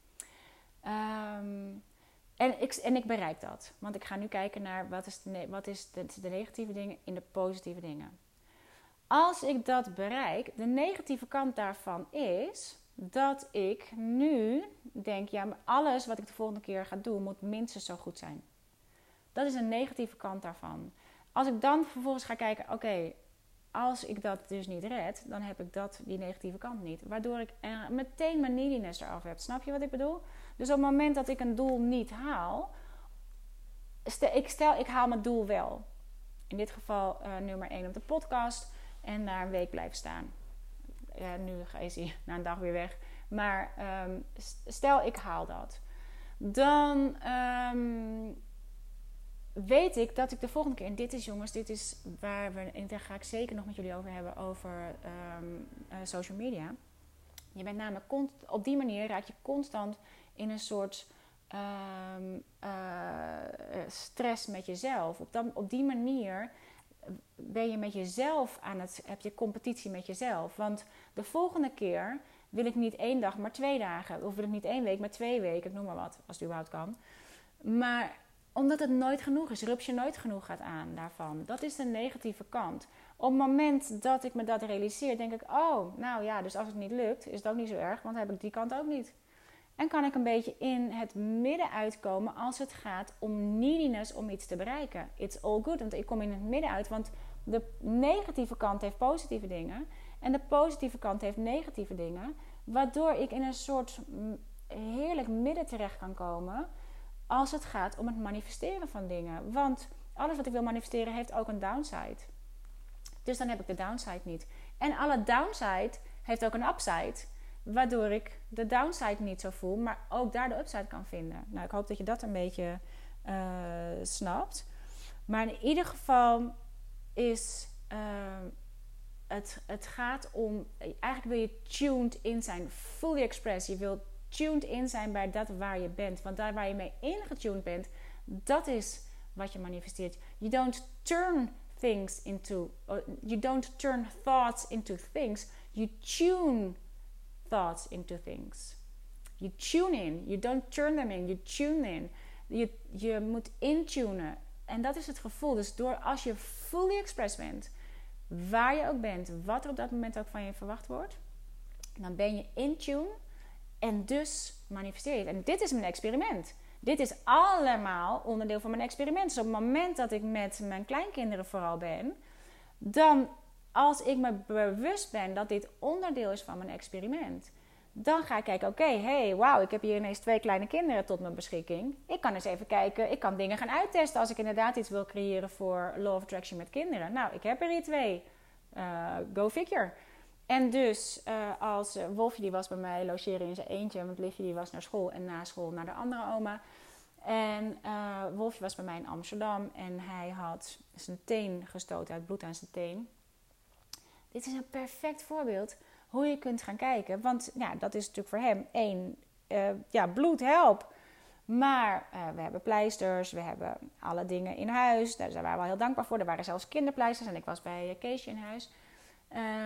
En, ik, en ik bereik dat. Want ik ga nu kijken naar wat is, de, wat is de negatieve dingen in de positieve dingen. Als ik dat bereik, de negatieve kant daarvan is dat ik nu denk, ja, alles wat ik de volgende keer ga doen moet minstens zo goed zijn. Dat is een negatieve kant daarvan. Als ik dan vervolgens ga kijken, oké, als ik dat dus niet red, dan heb ik dat, die negatieve kant niet. Waardoor ik meteen mijn neediness eraf heb. Snap je wat ik bedoel? Dus op het moment dat ik een doel niet haal, stel ik, stel ik haal mijn doel wel. In dit geval uh, nummer 1 op de podcast en na een week blijf staan. Ja, nu is hij na een dag weer weg. Maar um, stel ik haal dat. Dan um, weet ik dat ik de volgende keer, en dit is jongens, dit is waar we, en daar ga ik zeker nog met jullie over hebben, over um, uh, social media. Je bent namelijk, op die manier raak je constant in een soort uh, stress met jezelf. Op, dat, op die manier ben je met jezelf aan het, heb je competitie met jezelf. Want de volgende keer wil ik niet één dag, maar twee dagen. Of wil ik niet één week, maar twee weken, ik noem maar wat, als het überhaupt kan. Maar omdat het nooit genoeg is, rups je nooit genoeg gaat aan daarvan. Dat is de negatieve kant. Op het moment dat ik me dat realiseer, denk ik: oh, nou ja, dus als het niet lukt, is het ook niet zo erg, want dan heb ik die kant ook niet. En kan ik een beetje in het midden uitkomen als het gaat om neediness om iets te bereiken. It's all good, want ik kom in het midden uit, want de negatieve kant heeft positieve dingen en de positieve kant heeft negatieve dingen, waardoor ik in een soort heerlijk midden terecht kan komen als het gaat om het manifesteren van dingen. Want alles wat ik wil manifesteren heeft ook een downside. Dus dan heb ik de downside niet. En alle downside heeft ook een upside. Waardoor ik de downside niet zo voel, maar ook daar de upside kan vinden. Nou, ik hoop dat je dat een beetje uh, snapt. Maar in ieder geval is uh, het, het gaat om. Eigenlijk wil je tuned in zijn, fully express. Je wilt tuned in zijn bij dat waar je bent. Want daar waar je mee ingetuned bent, dat is wat je manifesteert. You don't turn things into. You don't turn thoughts into things. You tune thoughts into things. You tune in. You don't turn them in. You tune in. Je, je moet intunen. En dat is het gevoel. Dus door als je fully express bent, waar je ook bent, wat er op dat moment ook van je verwacht wordt, dan ben je in tune en dus manifesteer je. En dit is mijn experiment. Dit is allemaal onderdeel van mijn experiment. Dus op het moment dat ik met mijn kleinkinderen vooral ben, dan als ik me bewust ben dat dit onderdeel is van mijn experiment, dan ga ik kijken: oké, hey, wauw, ik heb hier ineens twee kleine kinderen tot mijn beschikking. Ik kan eens even kijken, ik kan dingen gaan uittesten als ik inderdaad iets wil creëren voor Law of Attraction met kinderen. Nou, ik heb er hier twee. Uh, go figure. En dus uh, als Wolfje die was bij mij logeren in zijn eentje, want Livje die was naar school en na school naar de andere oma. En Wolfje was bij mij in Amsterdam en hij had zijn teen gestoten, uit bloed aan zijn teen. Dit is een perfect voorbeeld hoe je kunt gaan kijken. Want ja, dat is natuurlijk voor hem één, uh, ja, bloed help. Maar uh, we hebben pleisters, we hebben alle dingen in huis. Daar zijn we wel heel dankbaar voor. Er waren zelfs kinderpleisters en ik was bij Keesje in huis.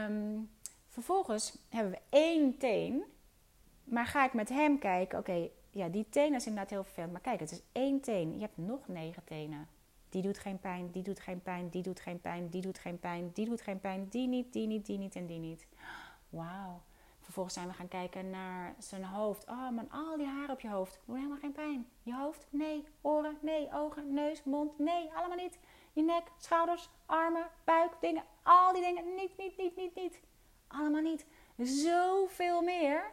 Um, vervolgens hebben we één teen. Maar ga ik met hem kijken, oké, ja, die teen is inderdaad heel vervelend. Maar kijk, het is één teen. Je hebt nog negen tenen. Die doet geen pijn, die doet geen pijn, die doet geen pijn, die doet geen pijn, die doet geen pijn, die niet, die niet, die niet en die niet. Wauw. Vervolgens zijn we gaan kijken naar zijn hoofd. Oh man, al die haren op je hoofd. Doe helemaal geen pijn. Je hoofd? Nee. Oren? Nee. Ogen? Neus? Mond? Nee. Allemaal niet. Je nek, schouders, armen, buik, dingen. Al die dingen. Niet, niet, niet, niet, niet. Allemaal niet. Zoveel meer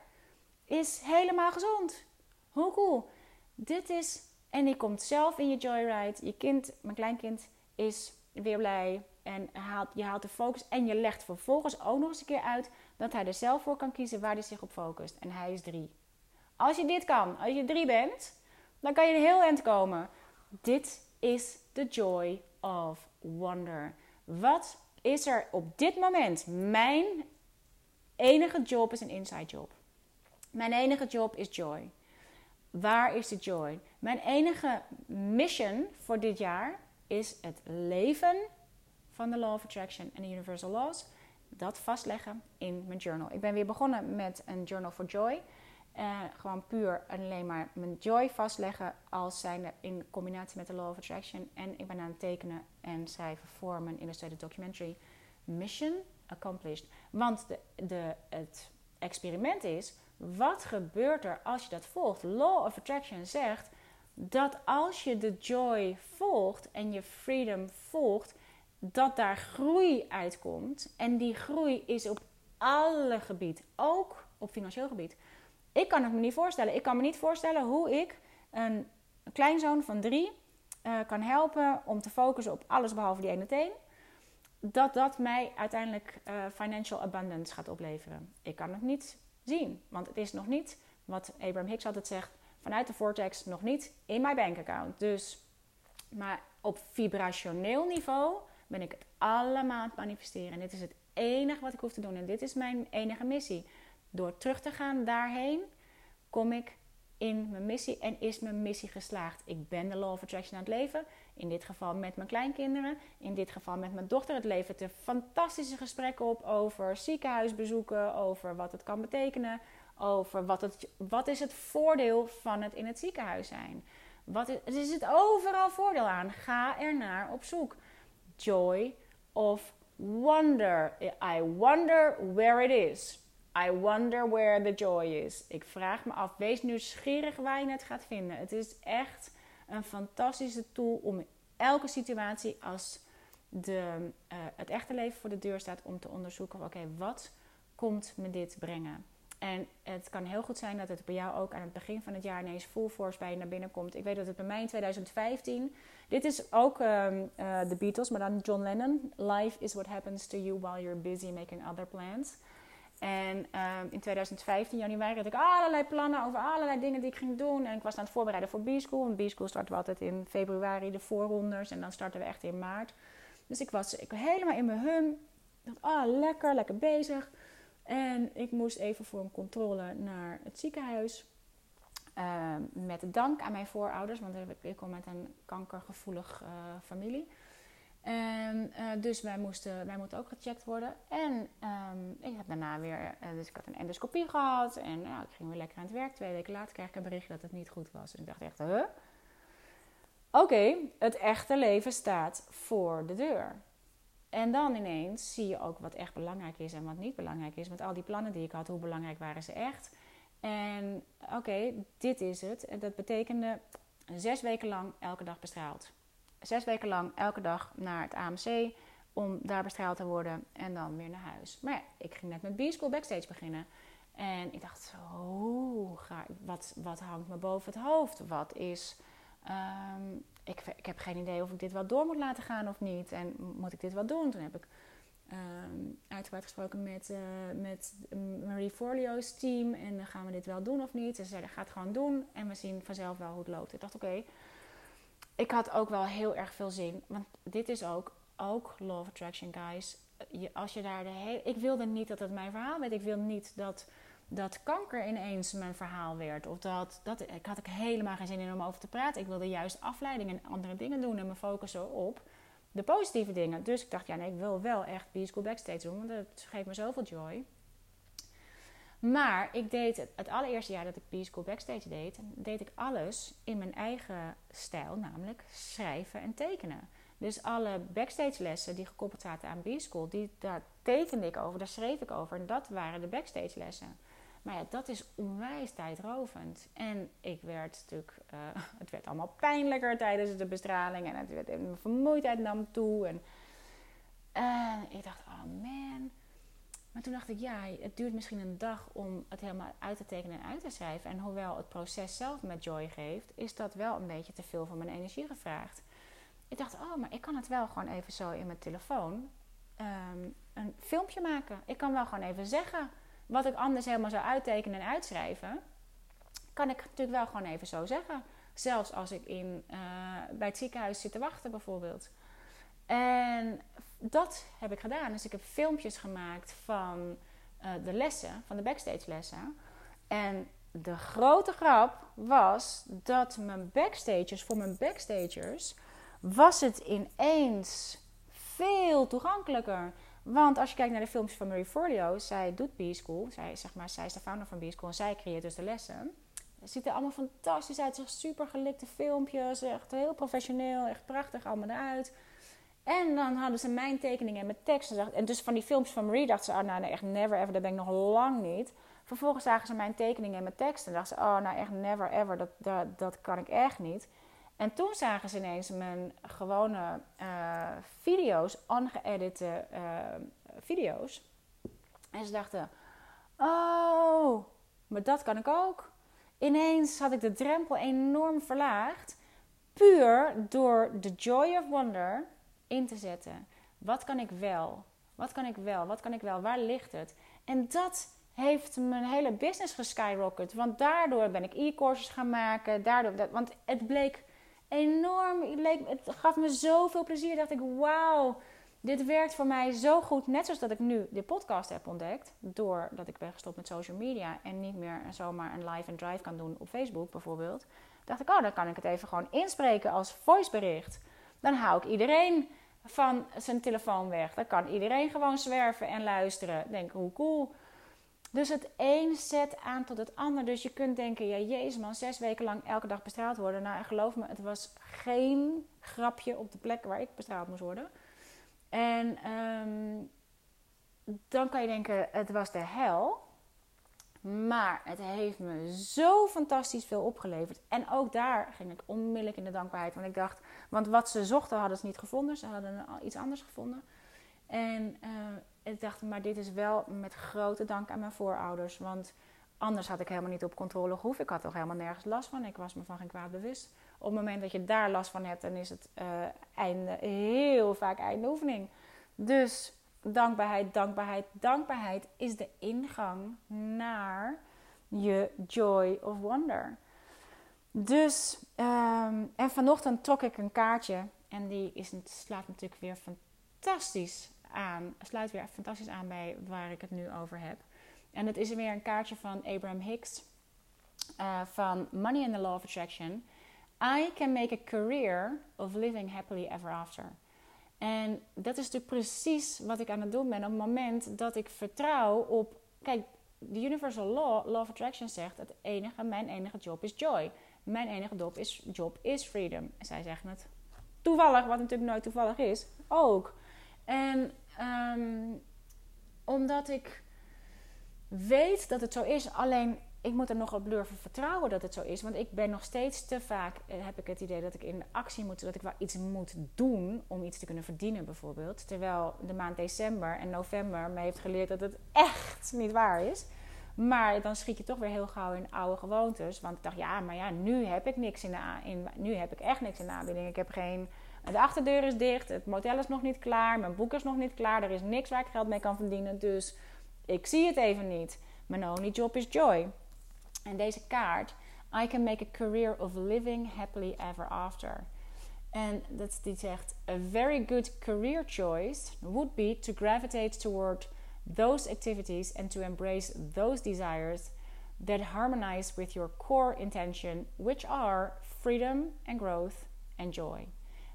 is helemaal gezond. Hoe cool. Dit is En die komt zelf in je joyride. Je kind, mijn kleinkind, is weer blij. En haalt, je haalt de focus. En je legt vervolgens ook nog eens een keer uit dat hij er zelf voor kan kiezen waar hij zich op focust. En hij is drie. Als je dit kan, als je drie bent, dan kan je een heel eind komen. Dit is the joy of wonder. Wat is er op dit moment? Mijn enige job is een inside job. Mijn enige job is joy. Waar is de joy? Mijn enige mission voor dit jaar is het leven van de Law of Attraction en de Universal Laws. Dat vastleggen in mijn journal. Ik ben weer begonnen met een Journal for Joy. Uh, gewoon puur alleen maar mijn joy vastleggen als zijnde in combinatie met de Law of Attraction. En ik ben aan het tekenen en schrijven voor mijn Illustrated Documentary. Mission accomplished. Want de, het experiment is, wat gebeurt er als je dat volgt? Law of Attraction zegt dat als je de joy volgt en je freedom volgt, dat daar groei uitkomt. En die groei is op alle gebieden, ook op financieel gebied. Ik kan het me niet voorstellen. Ik kan me niet voorstellen hoe ik een kleinzoon van drie uh, kan helpen om te focussen op alles behalve die ene teen. Dat dat mij uiteindelijk uh, financial abundance gaat opleveren. Ik kan het niet zien, want het is nog niet, wat Abraham Hicks altijd zegt, vanuit de vortex nog niet in mijn bankaccount. Dus, maar op vibrationeel niveau ben ik het allemaal aan het manifesteren. En dit is het enige wat ik hoef te doen. En dit is mijn enige missie. Door terug te gaan daarheen, kom ik in mijn missie en is mijn missie geslaagd. Ik ben de Law of Attraction aan het leven. In dit geval met mijn kleinkinderen. In dit geval met mijn dochter. Het levert er fantastische gesprekken op over ziekenhuisbezoeken. Over wat het kan betekenen. Over wat, het, wat is het voordeel van het in het ziekenhuis zijn. Wat is, er zit overal voordeel aan. Ga er naar op zoek. Joy of wonder. I wonder where it is. I wonder where the joy is. Ik vraag me af, wees nieuwsgierig waar je het gaat vinden. Het is echt een fantastische tool om elke situatie als de, uh, het echte leven voor de deur staat om te onderzoeken: oké, wat komt me dit brengen? En het kan heel goed zijn dat het bij jou ook aan het begin van het jaar ineens full force bij je naar binnen komt. Ik weet dat het bij mij in 2015. Dit is ook um, uh, de Beatles, maar dan John Lennon. Life is what happens to you while you're busy making other plans. En um, in 2015, januari, had ik allerlei plannen over allerlei dingen die ik ging doen. En ik was aan het voorbereiden voor B-School. B-School starten we altijd in februari, de voorronders. En dan starten we echt in maart. Dus ik was ik, helemaal in mijn hum. Ik dacht, ah, lekker, lekker bezig. En ik moest even voor een controle naar het ziekenhuis. Uh, met dank aan mijn voorouders, want ik kom met een kankergevoelig uh, familie. En uh, dus wij moesten, wij moeten ook gecheckt worden. En um, ik heb daarna weer, uh, dus ik had een endoscopie gehad. En nou, ik ging weer lekker aan het werk. Twee weken later kreeg ik een berichtje dat het niet goed was. En ik dacht echt, huh? Oké, het echte leven staat voor de deur. En dan ineens zie je ook wat echt belangrijk is en wat niet belangrijk is. Met al die plannen die ik had, hoe belangrijk waren ze echt? En oké, dit is het. En dat betekende zes weken lang elke dag bestraald zes weken lang elke dag naar het AMC om daar bestraald te worden en dan weer naar huis. Maar ja, ik ging net met B-School Backstage beginnen. En ik dacht, ik, wat, wat hangt me boven het hoofd? Wat is. Um, ik, ik heb geen idee of ik dit wel door moet laten gaan of niet. En moet ik dit wel doen? Toen heb ik um, uitgebreid gesproken met, uh, met Marie Forlio's team. En dan gaan we dit wel doen of niet? Ze zeiden, ga het gewoon doen. En we zien vanzelf wel hoe het loopt. Ik dacht, oké ik had ook wel heel erg veel zin. Want dit is ook, ook Law of Attraction, guys. Als je daar de hele. Ik wilde niet dat het mijn verhaal werd. Ik wil niet dat, dat kanker ineens mijn verhaal werd. Of dat, dat. Ik had ik helemaal geen zin in om over te praten. Ik wilde juist afleiding en andere dingen doen. En me focussen op de positieve dingen. Dus ik dacht, ja, nee, ik wil wel echt B-School Backstage doen. Want dat geeft me zoveel joy. Maar ik deed het, allereerste jaar dat ik B-School Backstage deed, deed ik alles in mijn eigen stijl, namelijk schrijven en tekenen. Dus alle backstage lessen die gekoppeld zaten aan B-School, die, daar tekende ik over, daar schreef ik over. En dat waren de backstage lessen. Maar ja, dat is onwijs tijdrovend. En ik werd natuurlijk, uh, het werd allemaal pijnlijker tijdens de bestraling. En het werd, mijn vermoeidheid nam toe. En, en ik dacht, oh man, Maar toen dacht ik, ja, het duurt misschien een dag om het helemaal uit te tekenen en uit te schrijven. En hoewel het proces zelf met joy geeft, is dat wel een beetje te veel van mijn energie gevraagd. Ik dacht, oh, maar ik kan het wel gewoon even zo in mijn telefoon ehm, een filmpje maken. Ik kan wel gewoon even zeggen wat ik anders helemaal zou uittekenen en uitschrijven. Kan ik natuurlijk wel gewoon even zo zeggen. Zelfs als ik in, eh, bij het ziekenhuis zit te wachten bijvoorbeeld. En dat heb ik gedaan. Dus ik heb filmpjes gemaakt van uh, de lessen, van de backstage lessen. En de grote grap was dat mijn backstagers, voor mijn backstagers, was het ineens veel toegankelijker. Want als je kijkt naar de filmpjes van Marie Forleo, zij doet B-School. Zij, zeg maar, zij is de founder van B-School en zij creëert dus de lessen. Het ziet er allemaal fantastisch uit. Het super gelikte filmpjes. Echt heel professioneel. Echt prachtig allemaal eruit. En dan hadden ze mijn tekeningen met tekst. En dus van die filmpjes van Marie dachten ze, oh nou echt never ever, dat ben ik nog lang niet. Vervolgens zagen ze mijn tekeningen met tekst en dachten ze, oh nou echt never ever, dat, dat, dat kan ik echt niet. En toen zagen ze ineens mijn gewone uh, video's, ongeëdite uh, video's. En ze dachten, oh, maar dat kan ik ook. Ineens had ik de drempel enorm verlaagd. Puur door de joy of wonder in te zetten. Wat kan ik wel? Wat kan ik wel? Wat kan ik wel? Waar ligt het? En dat heeft mijn hele business geskyrocket. Want daardoor ben ik e-courses gaan maken. Daardoor, dat, want het bleek enorm. Het, het gaf me zoveel plezier. Dacht ik, wauw, dit werkt voor mij zo goed. Net zoals dat ik nu de podcast heb ontdekt. Doordat ik ben gestopt met social media. En niet meer zomaar een live en drive kan doen op Facebook bijvoorbeeld. Dacht ik, oh, dan kan ik het even gewoon inspreken als voicebericht. Dan hou ik iedereen van zijn telefoon weg. Dan kan iedereen gewoon zwerven en luisteren. Denk, hoe cool. Dus het een zet aan tot het ander. Dus je kunt denken, ja jezus man, zes weken lang elke dag bestraald worden. Nou, geloof me, het was geen grapje op de plek waar ik bestraald moest worden. En um, dan kan je denken, het was de hel. Maar het heeft me zo fantastisch veel opgeleverd. En ook daar ging ik onmiddellijk in de dankbaarheid. Want ik dacht, want wat ze zochten hadden ze niet gevonden. Ze hadden iets anders gevonden. En uh, ik dacht, maar dit is wel met grote dank aan mijn voorouders. Want anders had ik helemaal niet op controle gehoeven. Ik had toch helemaal nergens last van. Ik was me van geen kwaad bewust. Op het moment dat je daar last van hebt, dan is het uh, einde, heel vaak einde oefening. Dus dankbaarheid, dankbaarheid, dankbaarheid is de ingang naar je joy of wonder. Dus, um, en vanochtend trok ik een kaartje en die is, slaat natuurlijk weer fantastisch aan, sluit weer fantastisch aan bij waar ik het nu over heb. En het is weer een kaartje van Abraham Hicks uh, van Money and the Law of Attraction. I can make a career of living happily ever after. En dat is natuurlijk precies wat ik aan het doen ben op het moment dat ik vertrouw op. Kijk, de Universal Law, Law of Attraction zegt: het enige, mijn enige job is joy. Mijn enige job is, job is freedom. En zij zeggen het toevallig, wat natuurlijk nooit toevallig is, ook. En um, omdat ik weet dat het zo is, alleen ik moet er nog op durven vertrouwen dat het zo is. Want ik ben nog steeds te vaak, eh, heb ik het idee dat ik in actie moet, dat ik wel iets moet doen om iets te kunnen verdienen bijvoorbeeld. Terwijl de maand december en november me heeft geleerd dat het echt niet waar is. Maar dan schiet je toch weer heel gauw in oude gewoontes. Want ik dacht, ja, maar ja, nu heb ik niks in de in, nu heb ik echt niks in de aanbieding. Ik heb geen. De achterdeur is dicht, het motel is nog niet klaar, mijn boek is nog niet klaar, er is niks waar ik geld mee kan verdienen. Dus ik zie het even niet. Mijn only job is joy. En deze kaart, I can make a career of living happily ever after. En dat die zegt, a very good career choice would be to gravitate toward those activities and to embrace those desires that harmonize with your core intention, which are freedom and growth and joy.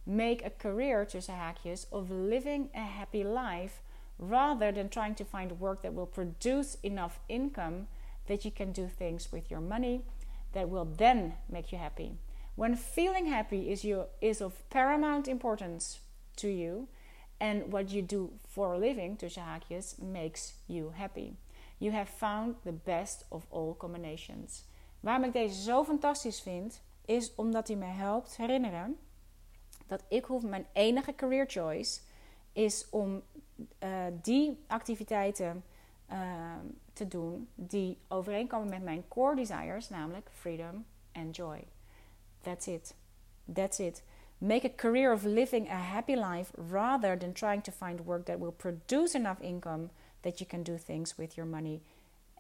Make a career, tussen haakjes, of living a happy life rather than trying to find work that will produce enough income that you can do things with your money that will then make you happy. When feeling happy is, you, is of paramount importance to you, and what you do for a living, tussen haakjes, makes you happy. You have found the best of all combinations. Waarom ik deze zo fantastisch vind, is omdat hij me helpt herinneren dat ik hoef mijn enige career choice is om uh, die activiteiten ehm, te doen die overeenkomen met mijn core desires, namelijk freedom and joy. That's it. That's it. Make a career of living a happy life rather than trying to find work that will produce enough income that you can do things with your money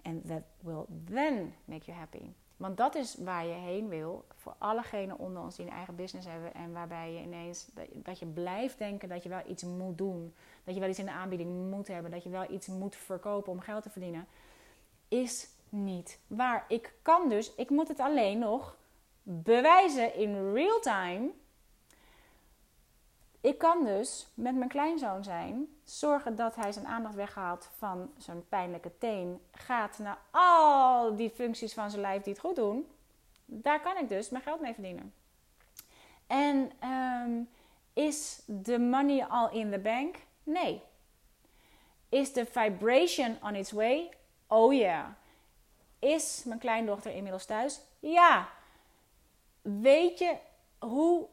and that will then make you happy. Want dat is waar je heen wil voor allegenen onder ons die een eigen business hebben. En waarbij je ineens dat, je blijft denken dat je wel iets moet doen. Dat je wel iets in de aanbieding moet hebben. Dat je wel iets moet verkopen om geld te verdienen. Is niet waar. Ik kan dus, ik moet het alleen nog bewijzen in real time. Ik kan dus met mijn kleinzoon zijn, zorgen dat hij zijn aandacht weghaalt van zijn pijnlijke teen, gaat naar al die functies van zijn lijf die het goed doen. Daar kan ik dus mijn geld mee verdienen. En um, is de money al in the bank? Nee. Is de vibration on its way? Oh ja. Yeah. Is mijn kleindochter inmiddels thuis? Ja. Weet je hoe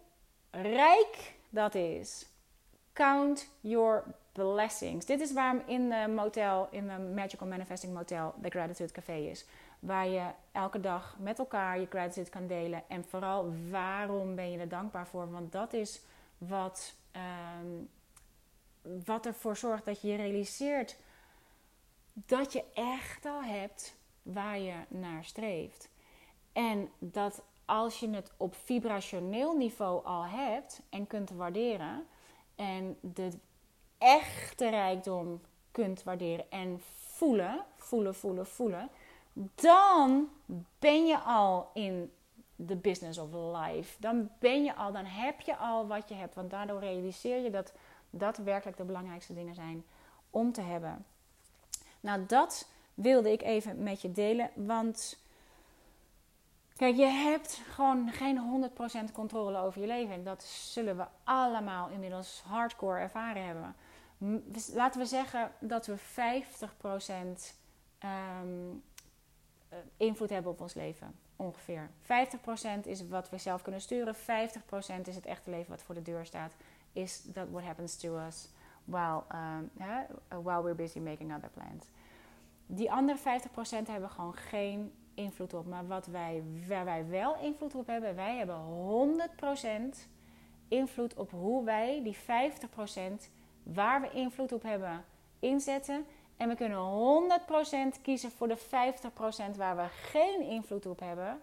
rijk dat is? Count your blessings. Dit is waarom in de motel, in de Magical Manifesting Motel, de Gratitude Café is. Waar je elke dag met elkaar je gratitude kan delen. En vooral waarom ben je er dankbaar voor? Want dat is wat, um, wat ervoor zorgt dat je je realiseert dat je echt al hebt waar je naar streeft. En dat als je het op vibrationeel niveau al hebt en kunt waarderen en de echte rijkdom kunt waarderen en voelen, voelen, voelen, voelen, dan ben je al in the business of life. Dan ben je al, dan heb je al wat je hebt, want daardoor realiseer je dat dat werkelijk de belangrijkste dingen zijn om te hebben. Nou, dat wilde ik even met je delen, want Kijk, je hebt gewoon geen 100% controle over je leven. En dat zullen we allemaal inmiddels hardcore ervaren hebben. Laten we zeggen dat we 50% um, ehm, eh, invloed hebben op ons leven. Ongeveer. 50% is wat we zelf kunnen sturen. 50% is het echte leven wat voor de deur staat. Is that what happens to us while, um, while we're busy making other plans. Die andere 50% hebben gewoon geen invloed op. Maar wat wij, waar wij wel invloed op hebben, wij hebben 100% invloed op hoe wij die 50% waar we invloed op hebben inzetten. En we kunnen 100% kiezen voor de 50% waar we geen invloed op hebben.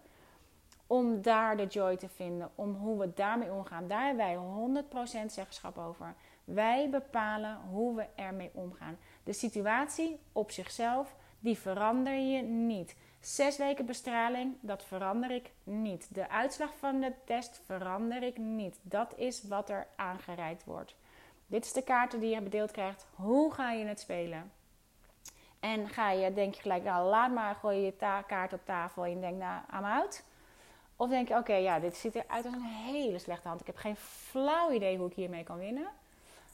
Om daar de joy te vinden, om hoe we daarmee omgaan. Daar hebben wij 100% zeggenschap over. Wij bepalen hoe we ermee omgaan. De situatie op zichzelf, die verander je niet. Zes weken bestraling, dat verander ik niet. De uitslag van de test verander ik niet. Dat is wat er aangereikt wordt. Dit is de kaarten die je bedeeld krijgt. Hoe ga je het spelen? En ga je, denk je gelijk, nou laat maar, gooi je je kaart op tafel en je denkt, nou, I'm out. Of denk je, oké, ja, dit ziet eruit als een hele slechte hand. Ik heb geen flauw idee hoe ik hiermee kan winnen.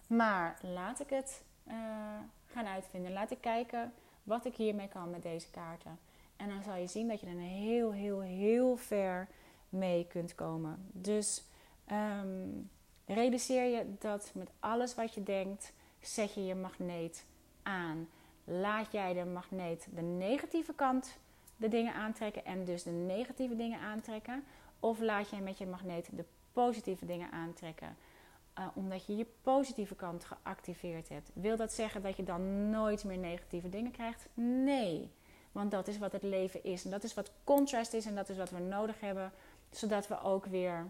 Maar laat ik het uh, gaan uitvinden. Laat ik kijken wat ik hiermee kan met deze kaarten. En dan zal je zien dat je er heel, heel, heel ver mee kunt komen. Dus um, realiseer je dat met alles wat je denkt, zet je je magneet aan. Laat jij de magneet de negatieve kant de dingen aantrekken en dus de negatieve dingen aantrekken? Of laat jij met je magneet de positieve dingen aantrekken? Uh, omdat je je positieve kant geactiveerd hebt. Wil dat zeggen dat je dan nooit meer negatieve dingen krijgt? Nee. Want dat is wat het leven is. En dat is wat contrast is. En dat is wat we nodig hebben. Zodat we ook weer.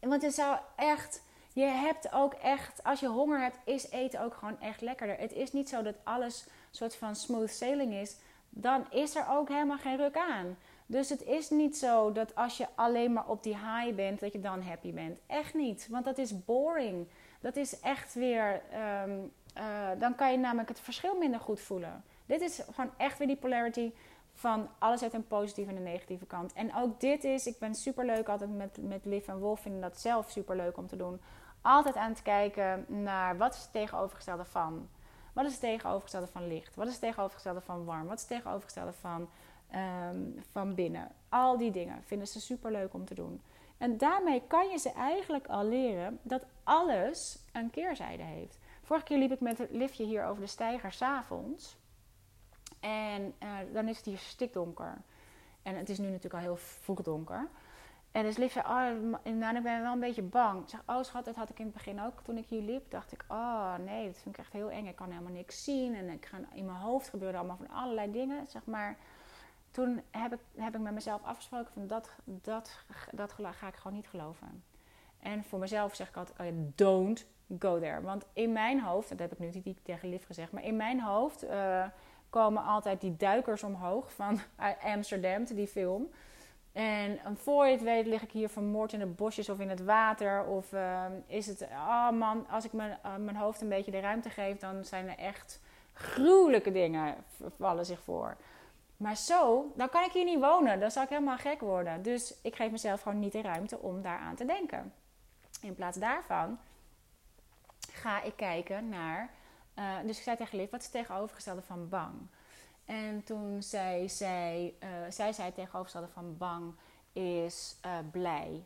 Want het zou echt. Je hebt ook echt. Als je honger hebt, is eten ook gewoon echt lekkerder. Het is niet zo dat alles soort van smooth sailing is. Dan is er ook helemaal geen ruk aan. Dus het is niet zo dat als je alleen maar op die high bent, dat je dan happy bent. Echt niet. Want dat is boring. Dat is echt weer. Um, uh, dan kan je namelijk het verschil minder goed voelen. Dit is gewoon echt weer die polarity van alles uit een positieve en een negatieve kant. En ook dit is, ik ben super leuk altijd met, met Liv en Wolf, vinden dat zelf super leuk om te doen. Altijd aan het kijken naar wat is het tegenovergestelde van. Wat is het tegenovergestelde van licht? Wat is het tegenovergestelde van warm? Wat is het tegenovergestelde van, um, van binnen? Al die dingen vinden ze super leuk om te doen. En daarmee kan je ze eigenlijk al leren dat alles een keerzijde heeft. Vorige keer liep ik met het liftje hier over de steiger s'avonds. En eh, dan is het hier stikdonker. En het is nu natuurlijk al heel vroeg donker. En dus Liv zei, oh, nou, ik ben wel een beetje bang. Ik zeg, oh schat, dat had ik in het begin ook toen ik hier liep. Dacht ik, oh nee, dat vind ik echt heel eng. Ik kan helemaal niks zien. En ik ga, in mijn hoofd gebeuren allemaal van allerlei dingen, zeg maar. Toen heb ik, heb ik met mezelf afgesproken van dat, dat, dat ga ik gewoon niet geloven. En voor mezelf zeg ik altijd, oh don't go there. Want in mijn hoofd, dat heb ik nu niet tegen Liv gezegd, maar in mijn hoofd uh, komen altijd die duikers omhoog van Amsterdam, die film. En voor je het weet lig ik hier vermoord in de bosjes of in het water. Of uh, is het, oh man, als ik mijn, uh, mijn hoofd een beetje de ruimte geef, dan zijn er echt gruwelijke dingen vallen zich voor. Maar zo, dan kan ik hier niet wonen. Dan zou ik helemaal gek worden. Dus ik geef mezelf gewoon niet de ruimte om daaraan te denken. In plaats daarvan ga ik kijken naar. Uh, dus ik zei tegen Liv, wat is het tegenovergestelde van bang? En toen zei zij, zij zei het tegenovergestelde van bang is uh, blij.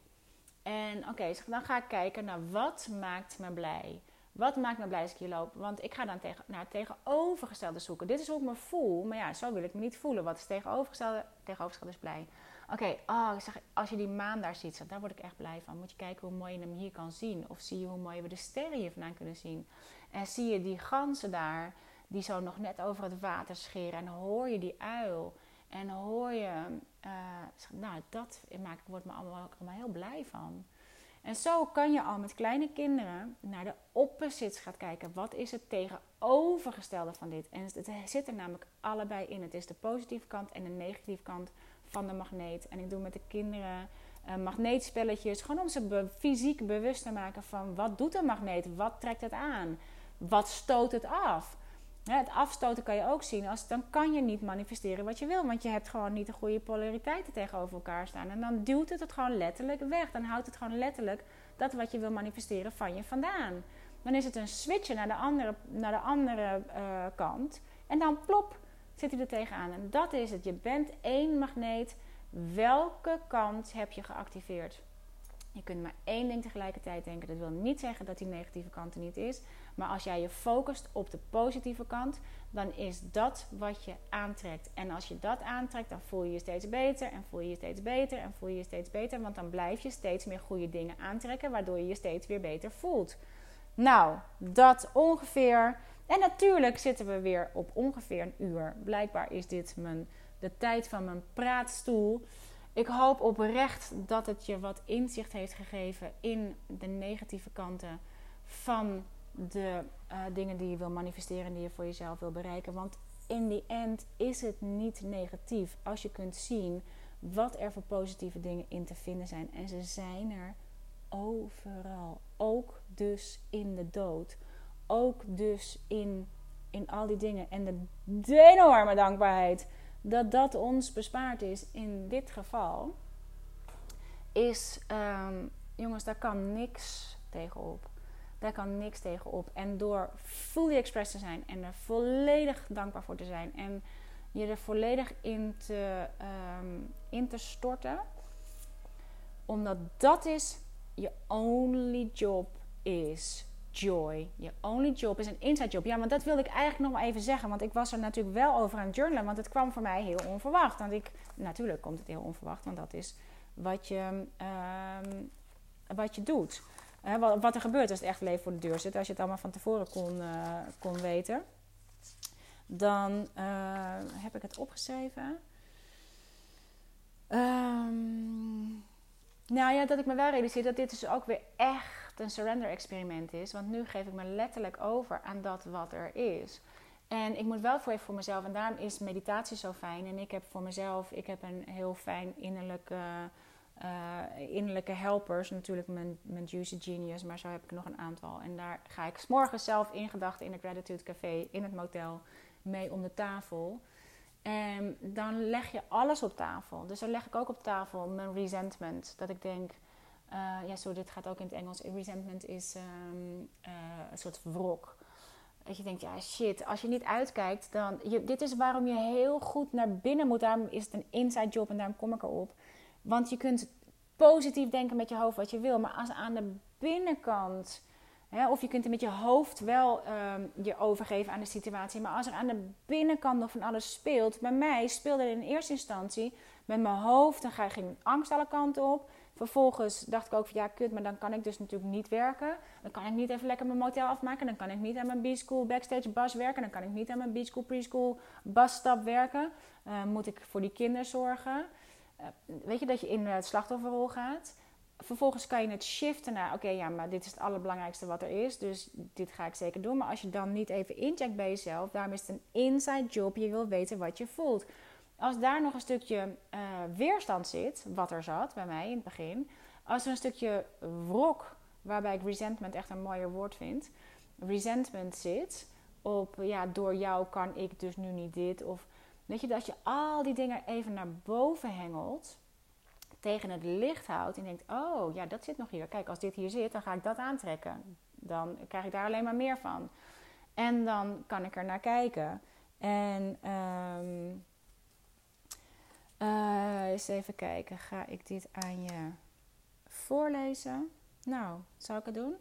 En oké, okay, dan ga ik kijken naar wat maakt me blij. Wat maakt me blij als ik hier loop? Want ik ga dan tegen, naar het tegenovergestelde zoeken. Dit is hoe ik me voel, maar ja, zo wil ik me niet voelen. Wat is tegenovergestelde? Tegenovergestelde is blij. Oké, oh, zeg, als je die maan daar ziet, daar word ik echt blij van. Moet je kijken hoe mooi je hem hier kan zien. Of zie je hoe mooi we de sterren hier vandaan kunnen zien. En zie je die ganzen daar, die zo nog net over het water scheren. En hoor je die uil. En hoor je, uh, nou, dat maakt, wordt me allemaal, allemaal heel blij van. En zo kan je al met kleine kinderen naar de opposites gaan kijken. Wat is het tegenovergestelde van dit? En het zit er namelijk allebei in. Het is de positieve kant en de negatieve kant van de magneet. En ik doe met de kinderen uh, magneetspelletjes. Gewoon om ze fysiek bewust te maken van wat doet een magneet? Wat trekt het aan? Wat stoot het af? het afstoten kan je ook zien. Als, dan kan je niet manifesteren wat je wil. Want je hebt gewoon niet de goede polariteiten tegenover elkaar staan. En dan duwt het het gewoon letterlijk weg. Dan houdt het gewoon letterlijk dat wat je wil manifesteren van je vandaan. Dan is het een switchen naar de andere, naar de andere uh, kant. En dan plop, zit hij er tegenaan. En dat is het. Je bent één magneet. Welke kant heb je geactiveerd? Je kunt maar één ding tegelijkertijd denken. Dat wil niet zeggen dat die negatieve kant er niet is. Maar als jij je focust op de positieve kant, dan is dat wat je aantrekt. En als je dat aantrekt, dan voel je je steeds beter en voel je je steeds beter en voel je je steeds beter. Want dan blijf je steeds meer goede dingen aantrekken, waardoor je je steeds weer beter voelt. Nou, dat ongeveer. En natuurlijk zitten we weer op ongeveer een uur. Blijkbaar is dit mijn, de tijd van mijn praatstoel. Ik hoop oprecht dat het je wat inzicht heeft gegeven in de negatieve kanten van de uh, dingen die je wil manifesteren, die je voor jezelf wil bereiken. Want in die end is het niet negatief als je kunt zien wat er voor positieve dingen in te vinden zijn. En ze zijn er overal. Ook dus in de dood. Ook dus in, in al die dingen. En de, enorme dankbaarheid dat dat ons bespaard is in dit geval, is, um, jongens, daar kan niks tegenop. Daar kan niks tegenop. En door fully express te zijn en er volledig dankbaar voor te zijn en je er volledig in te, um, in te storten, omdat dat is je only job is joy. Je only job is een inside job. Ja, want dat wilde ik eigenlijk nog maar even zeggen. Want ik was er natuurlijk wel over aan het journalen. Want het kwam voor mij heel onverwacht. Want ik, natuurlijk komt het heel onverwacht. Want dat is wat je, uh, wat je doet. Wat, wat, er gebeurt als het echt leven voor de deur zit. Als je het allemaal van tevoren kon, uh, kon weten. Dan uh, heb ik het opgeschreven. Um, nou ja, dat ik me wel realiseer dat dit dus ook weer echt een surrender experiment is. Want nu geef ik me letterlijk over aan dat wat er is. En ik moet wel voor even voor mezelf, en daarom is meditatie zo fijn. En ik heb voor mezelf, ik heb een heel fijn innerlijke, uh, innerlijke helpers. Natuurlijk mijn, mijn Juicy Genius, maar zo heb ik nog een aantal. En daar ga ik s morgens zelf in gedachten in het Gratitude Café, in het motel, mee om de tafel. En dan leg je alles op tafel. Dus dan leg ik ook op tafel mijn resentment. Dat ik denk, uh, ja, zo, dit gaat ook in het Engels. Resentment is um, uh, een soort wrok. Dat je denkt, ja shit, als je niet uitkijkt, dan... Je, dit is waarom je heel goed naar binnen moet. Daarom is het een inside job en daarom kom ik erop. Want je kunt positief denken met je hoofd wat je wil. Maar als aan de binnenkant Hè, of je kunt er met je hoofd wel ehm, je overgeven aan de situatie. Maar als er aan de binnenkant nog van alles speelt. Bij mij speelde in eerste instantie met mijn hoofd. Dan ging angst alle kanten op. Vervolgens dacht ik ook van ja, kut, maar dan kan ik dus natuurlijk niet werken. Dan kan ik niet even lekker mijn motel afmaken. Dan kan ik niet aan mijn B-School backstage bus werken. Dan kan ik niet aan mijn B-School preschool busstap werken. Uh, moet ik voor die kinderen zorgen. Uh, weet je dat je in het slachtofferrol gaat. Vervolgens kan je het shiften naar, oké, ja, maar dit is het allerbelangrijkste wat er is. Dus dit ga ik zeker doen. Maar als je dan niet even incheckt bij jezelf, daarom is het een inside job. Je wil weten wat je voelt. Als daar nog een stukje uh, weerstand zit, wat er zat bij mij in het begin. Als er een stukje wrok, waarbij ik resentment echt een mooier woord vind. Resentment zit op, ja, door jou kan ik dus nu niet dit. Of weet je, dat je al die dingen even naar boven hengelt tegen het licht houdt en denkt: Oh ja, dat zit nog hier. Kijk, als dit hier zit, dan ga ik dat aantrekken. Dan krijg ik daar alleen maar meer van. En dan kan ik er naar kijken. En um, uh, eens even kijken. Ga ik dit aan je voorlezen? Nou, zal ik het doen?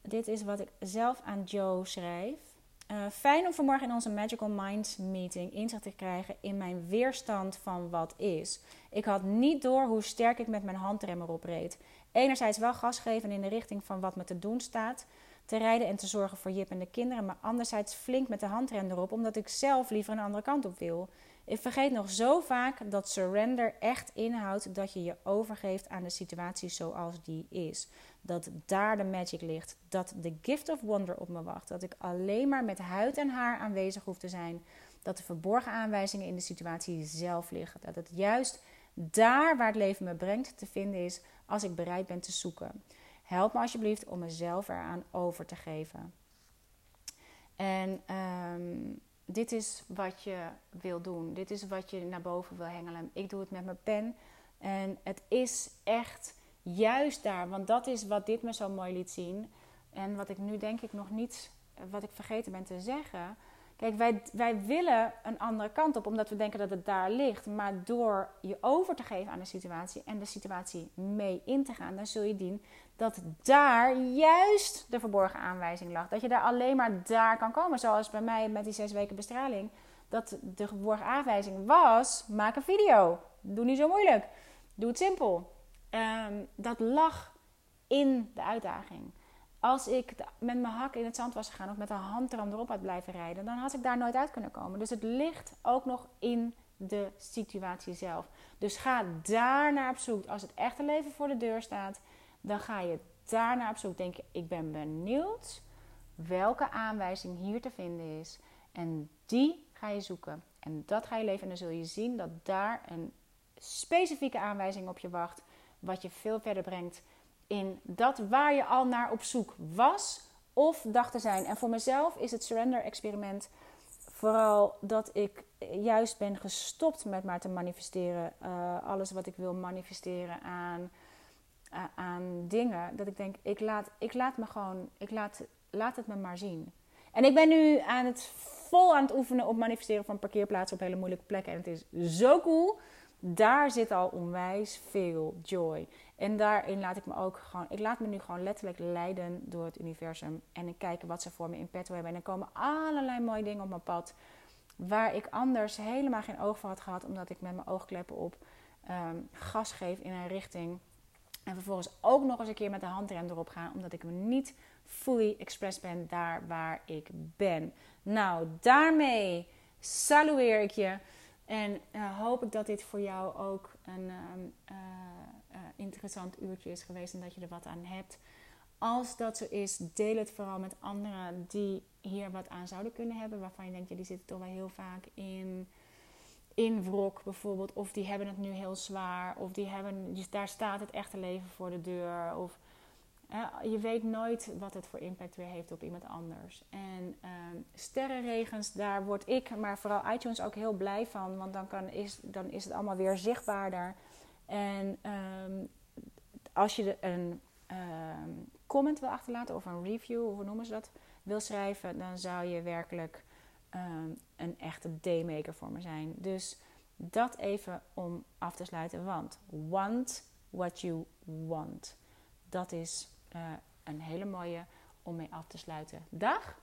Dit is wat ik zelf aan Joe schrijf. Uh, fijn om vanmorgen in onze Magical Minds meeting inzicht te krijgen in mijn weerstand van wat is. Ik had niet door hoe sterk ik met mijn handrem erop reed. Enerzijds wel gas geven in de richting van wat me te doen staat, te rijden en te zorgen voor Jip en de kinderen, maar anderzijds flink met de handrem erop, omdat ik zelf liever een andere kant op wil. Ik vergeet nog zo vaak dat surrender echt inhoudt dat je je overgeeft aan de situatie zoals die is. Dat daar de magic ligt. Dat de gift of wonder op me wacht. Dat ik alleen maar met huid en haar aanwezig hoef te zijn. Dat de verborgen aanwijzingen in de situatie zelf liggen. Dat het juist daar waar het leven me brengt te vinden is als ik bereid ben te zoeken. Help me alsjeblieft om mezelf eraan over te geven. En um, dit is wat je wil doen. Dit is wat je naar boven wil hengelen. Ik doe het met mijn pen. En het is echt juist daar, want dat is wat dit me zo mooi liet zien. En wat ik nu denk ik nog niet, wat ik vergeten ben te zeggen. Kijk, wij, wij willen een andere kant op, omdat we denken dat het daar ligt. Maar door je over te geven aan de situatie en de situatie mee in te gaan, dan zul je zien dat daar juist de verborgen aanwijzing lag. Dat je daar alleen maar daar kan komen. Zoals bij mij met die zes weken bestraling. Dat de verborgen aanwijzing was: maak een video. Doe niet zo moeilijk. Doe het simpel. Ehm, dat lag in de uitdaging. Als ik met mijn hak in het zand was gegaan of met een handram erop had blijven rijden, dan had ik daar nooit uit kunnen komen. Dus het ligt ook nog in de situatie zelf. Dus ga daar naar op zoek. Als het echte leven voor de deur staat, dan ga je daarna op zoek. Denk ik ben benieuwd welke aanwijzing hier te vinden is. En die ga je zoeken. En dat ga je leven. En dan zul je zien dat daar een specifieke aanwijzing op je wacht. Wat je veel verder brengt in dat waar je al naar op zoek was of dacht te zijn. En voor mezelf is het surrender experiment vooral dat ik juist ben gestopt met maar te manifesteren. Uh, alles wat ik wil manifesteren aan aan dingen. Dat ik denk, ik laat, ik laat me gewoon, ik laat, laat het me maar zien. En ik ben nu aan het vol aan het oefenen op manifesteren van parkeerplaatsen op hele moeilijke plekken. En het is zo cool. Daar zit al onwijs veel joy. En daarin laat ik me ook gewoon, ik laat me nu gewoon letterlijk leiden door het universum. En ik kijk wat ze voor me in petto hebben. En er komen allerlei mooie dingen op mijn pad. Waar ik anders helemaal geen oog voor had gehad. Omdat ik met mijn oogkleppen op um, gas geef in een richting en vervolgens ook nog eens een keer met de handrem erop gaan, omdat ik me niet fully express ben daar waar ik ben. Nou, daarmee salueer ik je. En uh, hoop ik dat dit voor jou ook een uh, uh, interessant uurtje is geweest en dat je er wat aan hebt. Als dat zo is, deel het vooral met anderen die hier wat aan zouden kunnen hebben. Waarvan je denkt, ja, die zitten toch wel heel vaak in in wrok bijvoorbeeld. Of die hebben het nu heel zwaar. Of die hebben, daar staat het echte leven voor de deur. Of je weet nooit wat het voor impact weer heeft op iemand anders. En ehm, sterrenregens, daar word ik, maar vooral iTunes ook heel blij van. Want dan, kan, is, dan is het allemaal weer zichtbaarder. En ehm, als je een ehm, comment wil achterlaten of een review, hoe noemen ze dat, wil schrijven, dan zou je werkelijk een echte daymaker voor me zijn. Dus dat even om af te sluiten. Want want what you want. Dat is uh, een hele mooie om mee af te sluiten. Dag!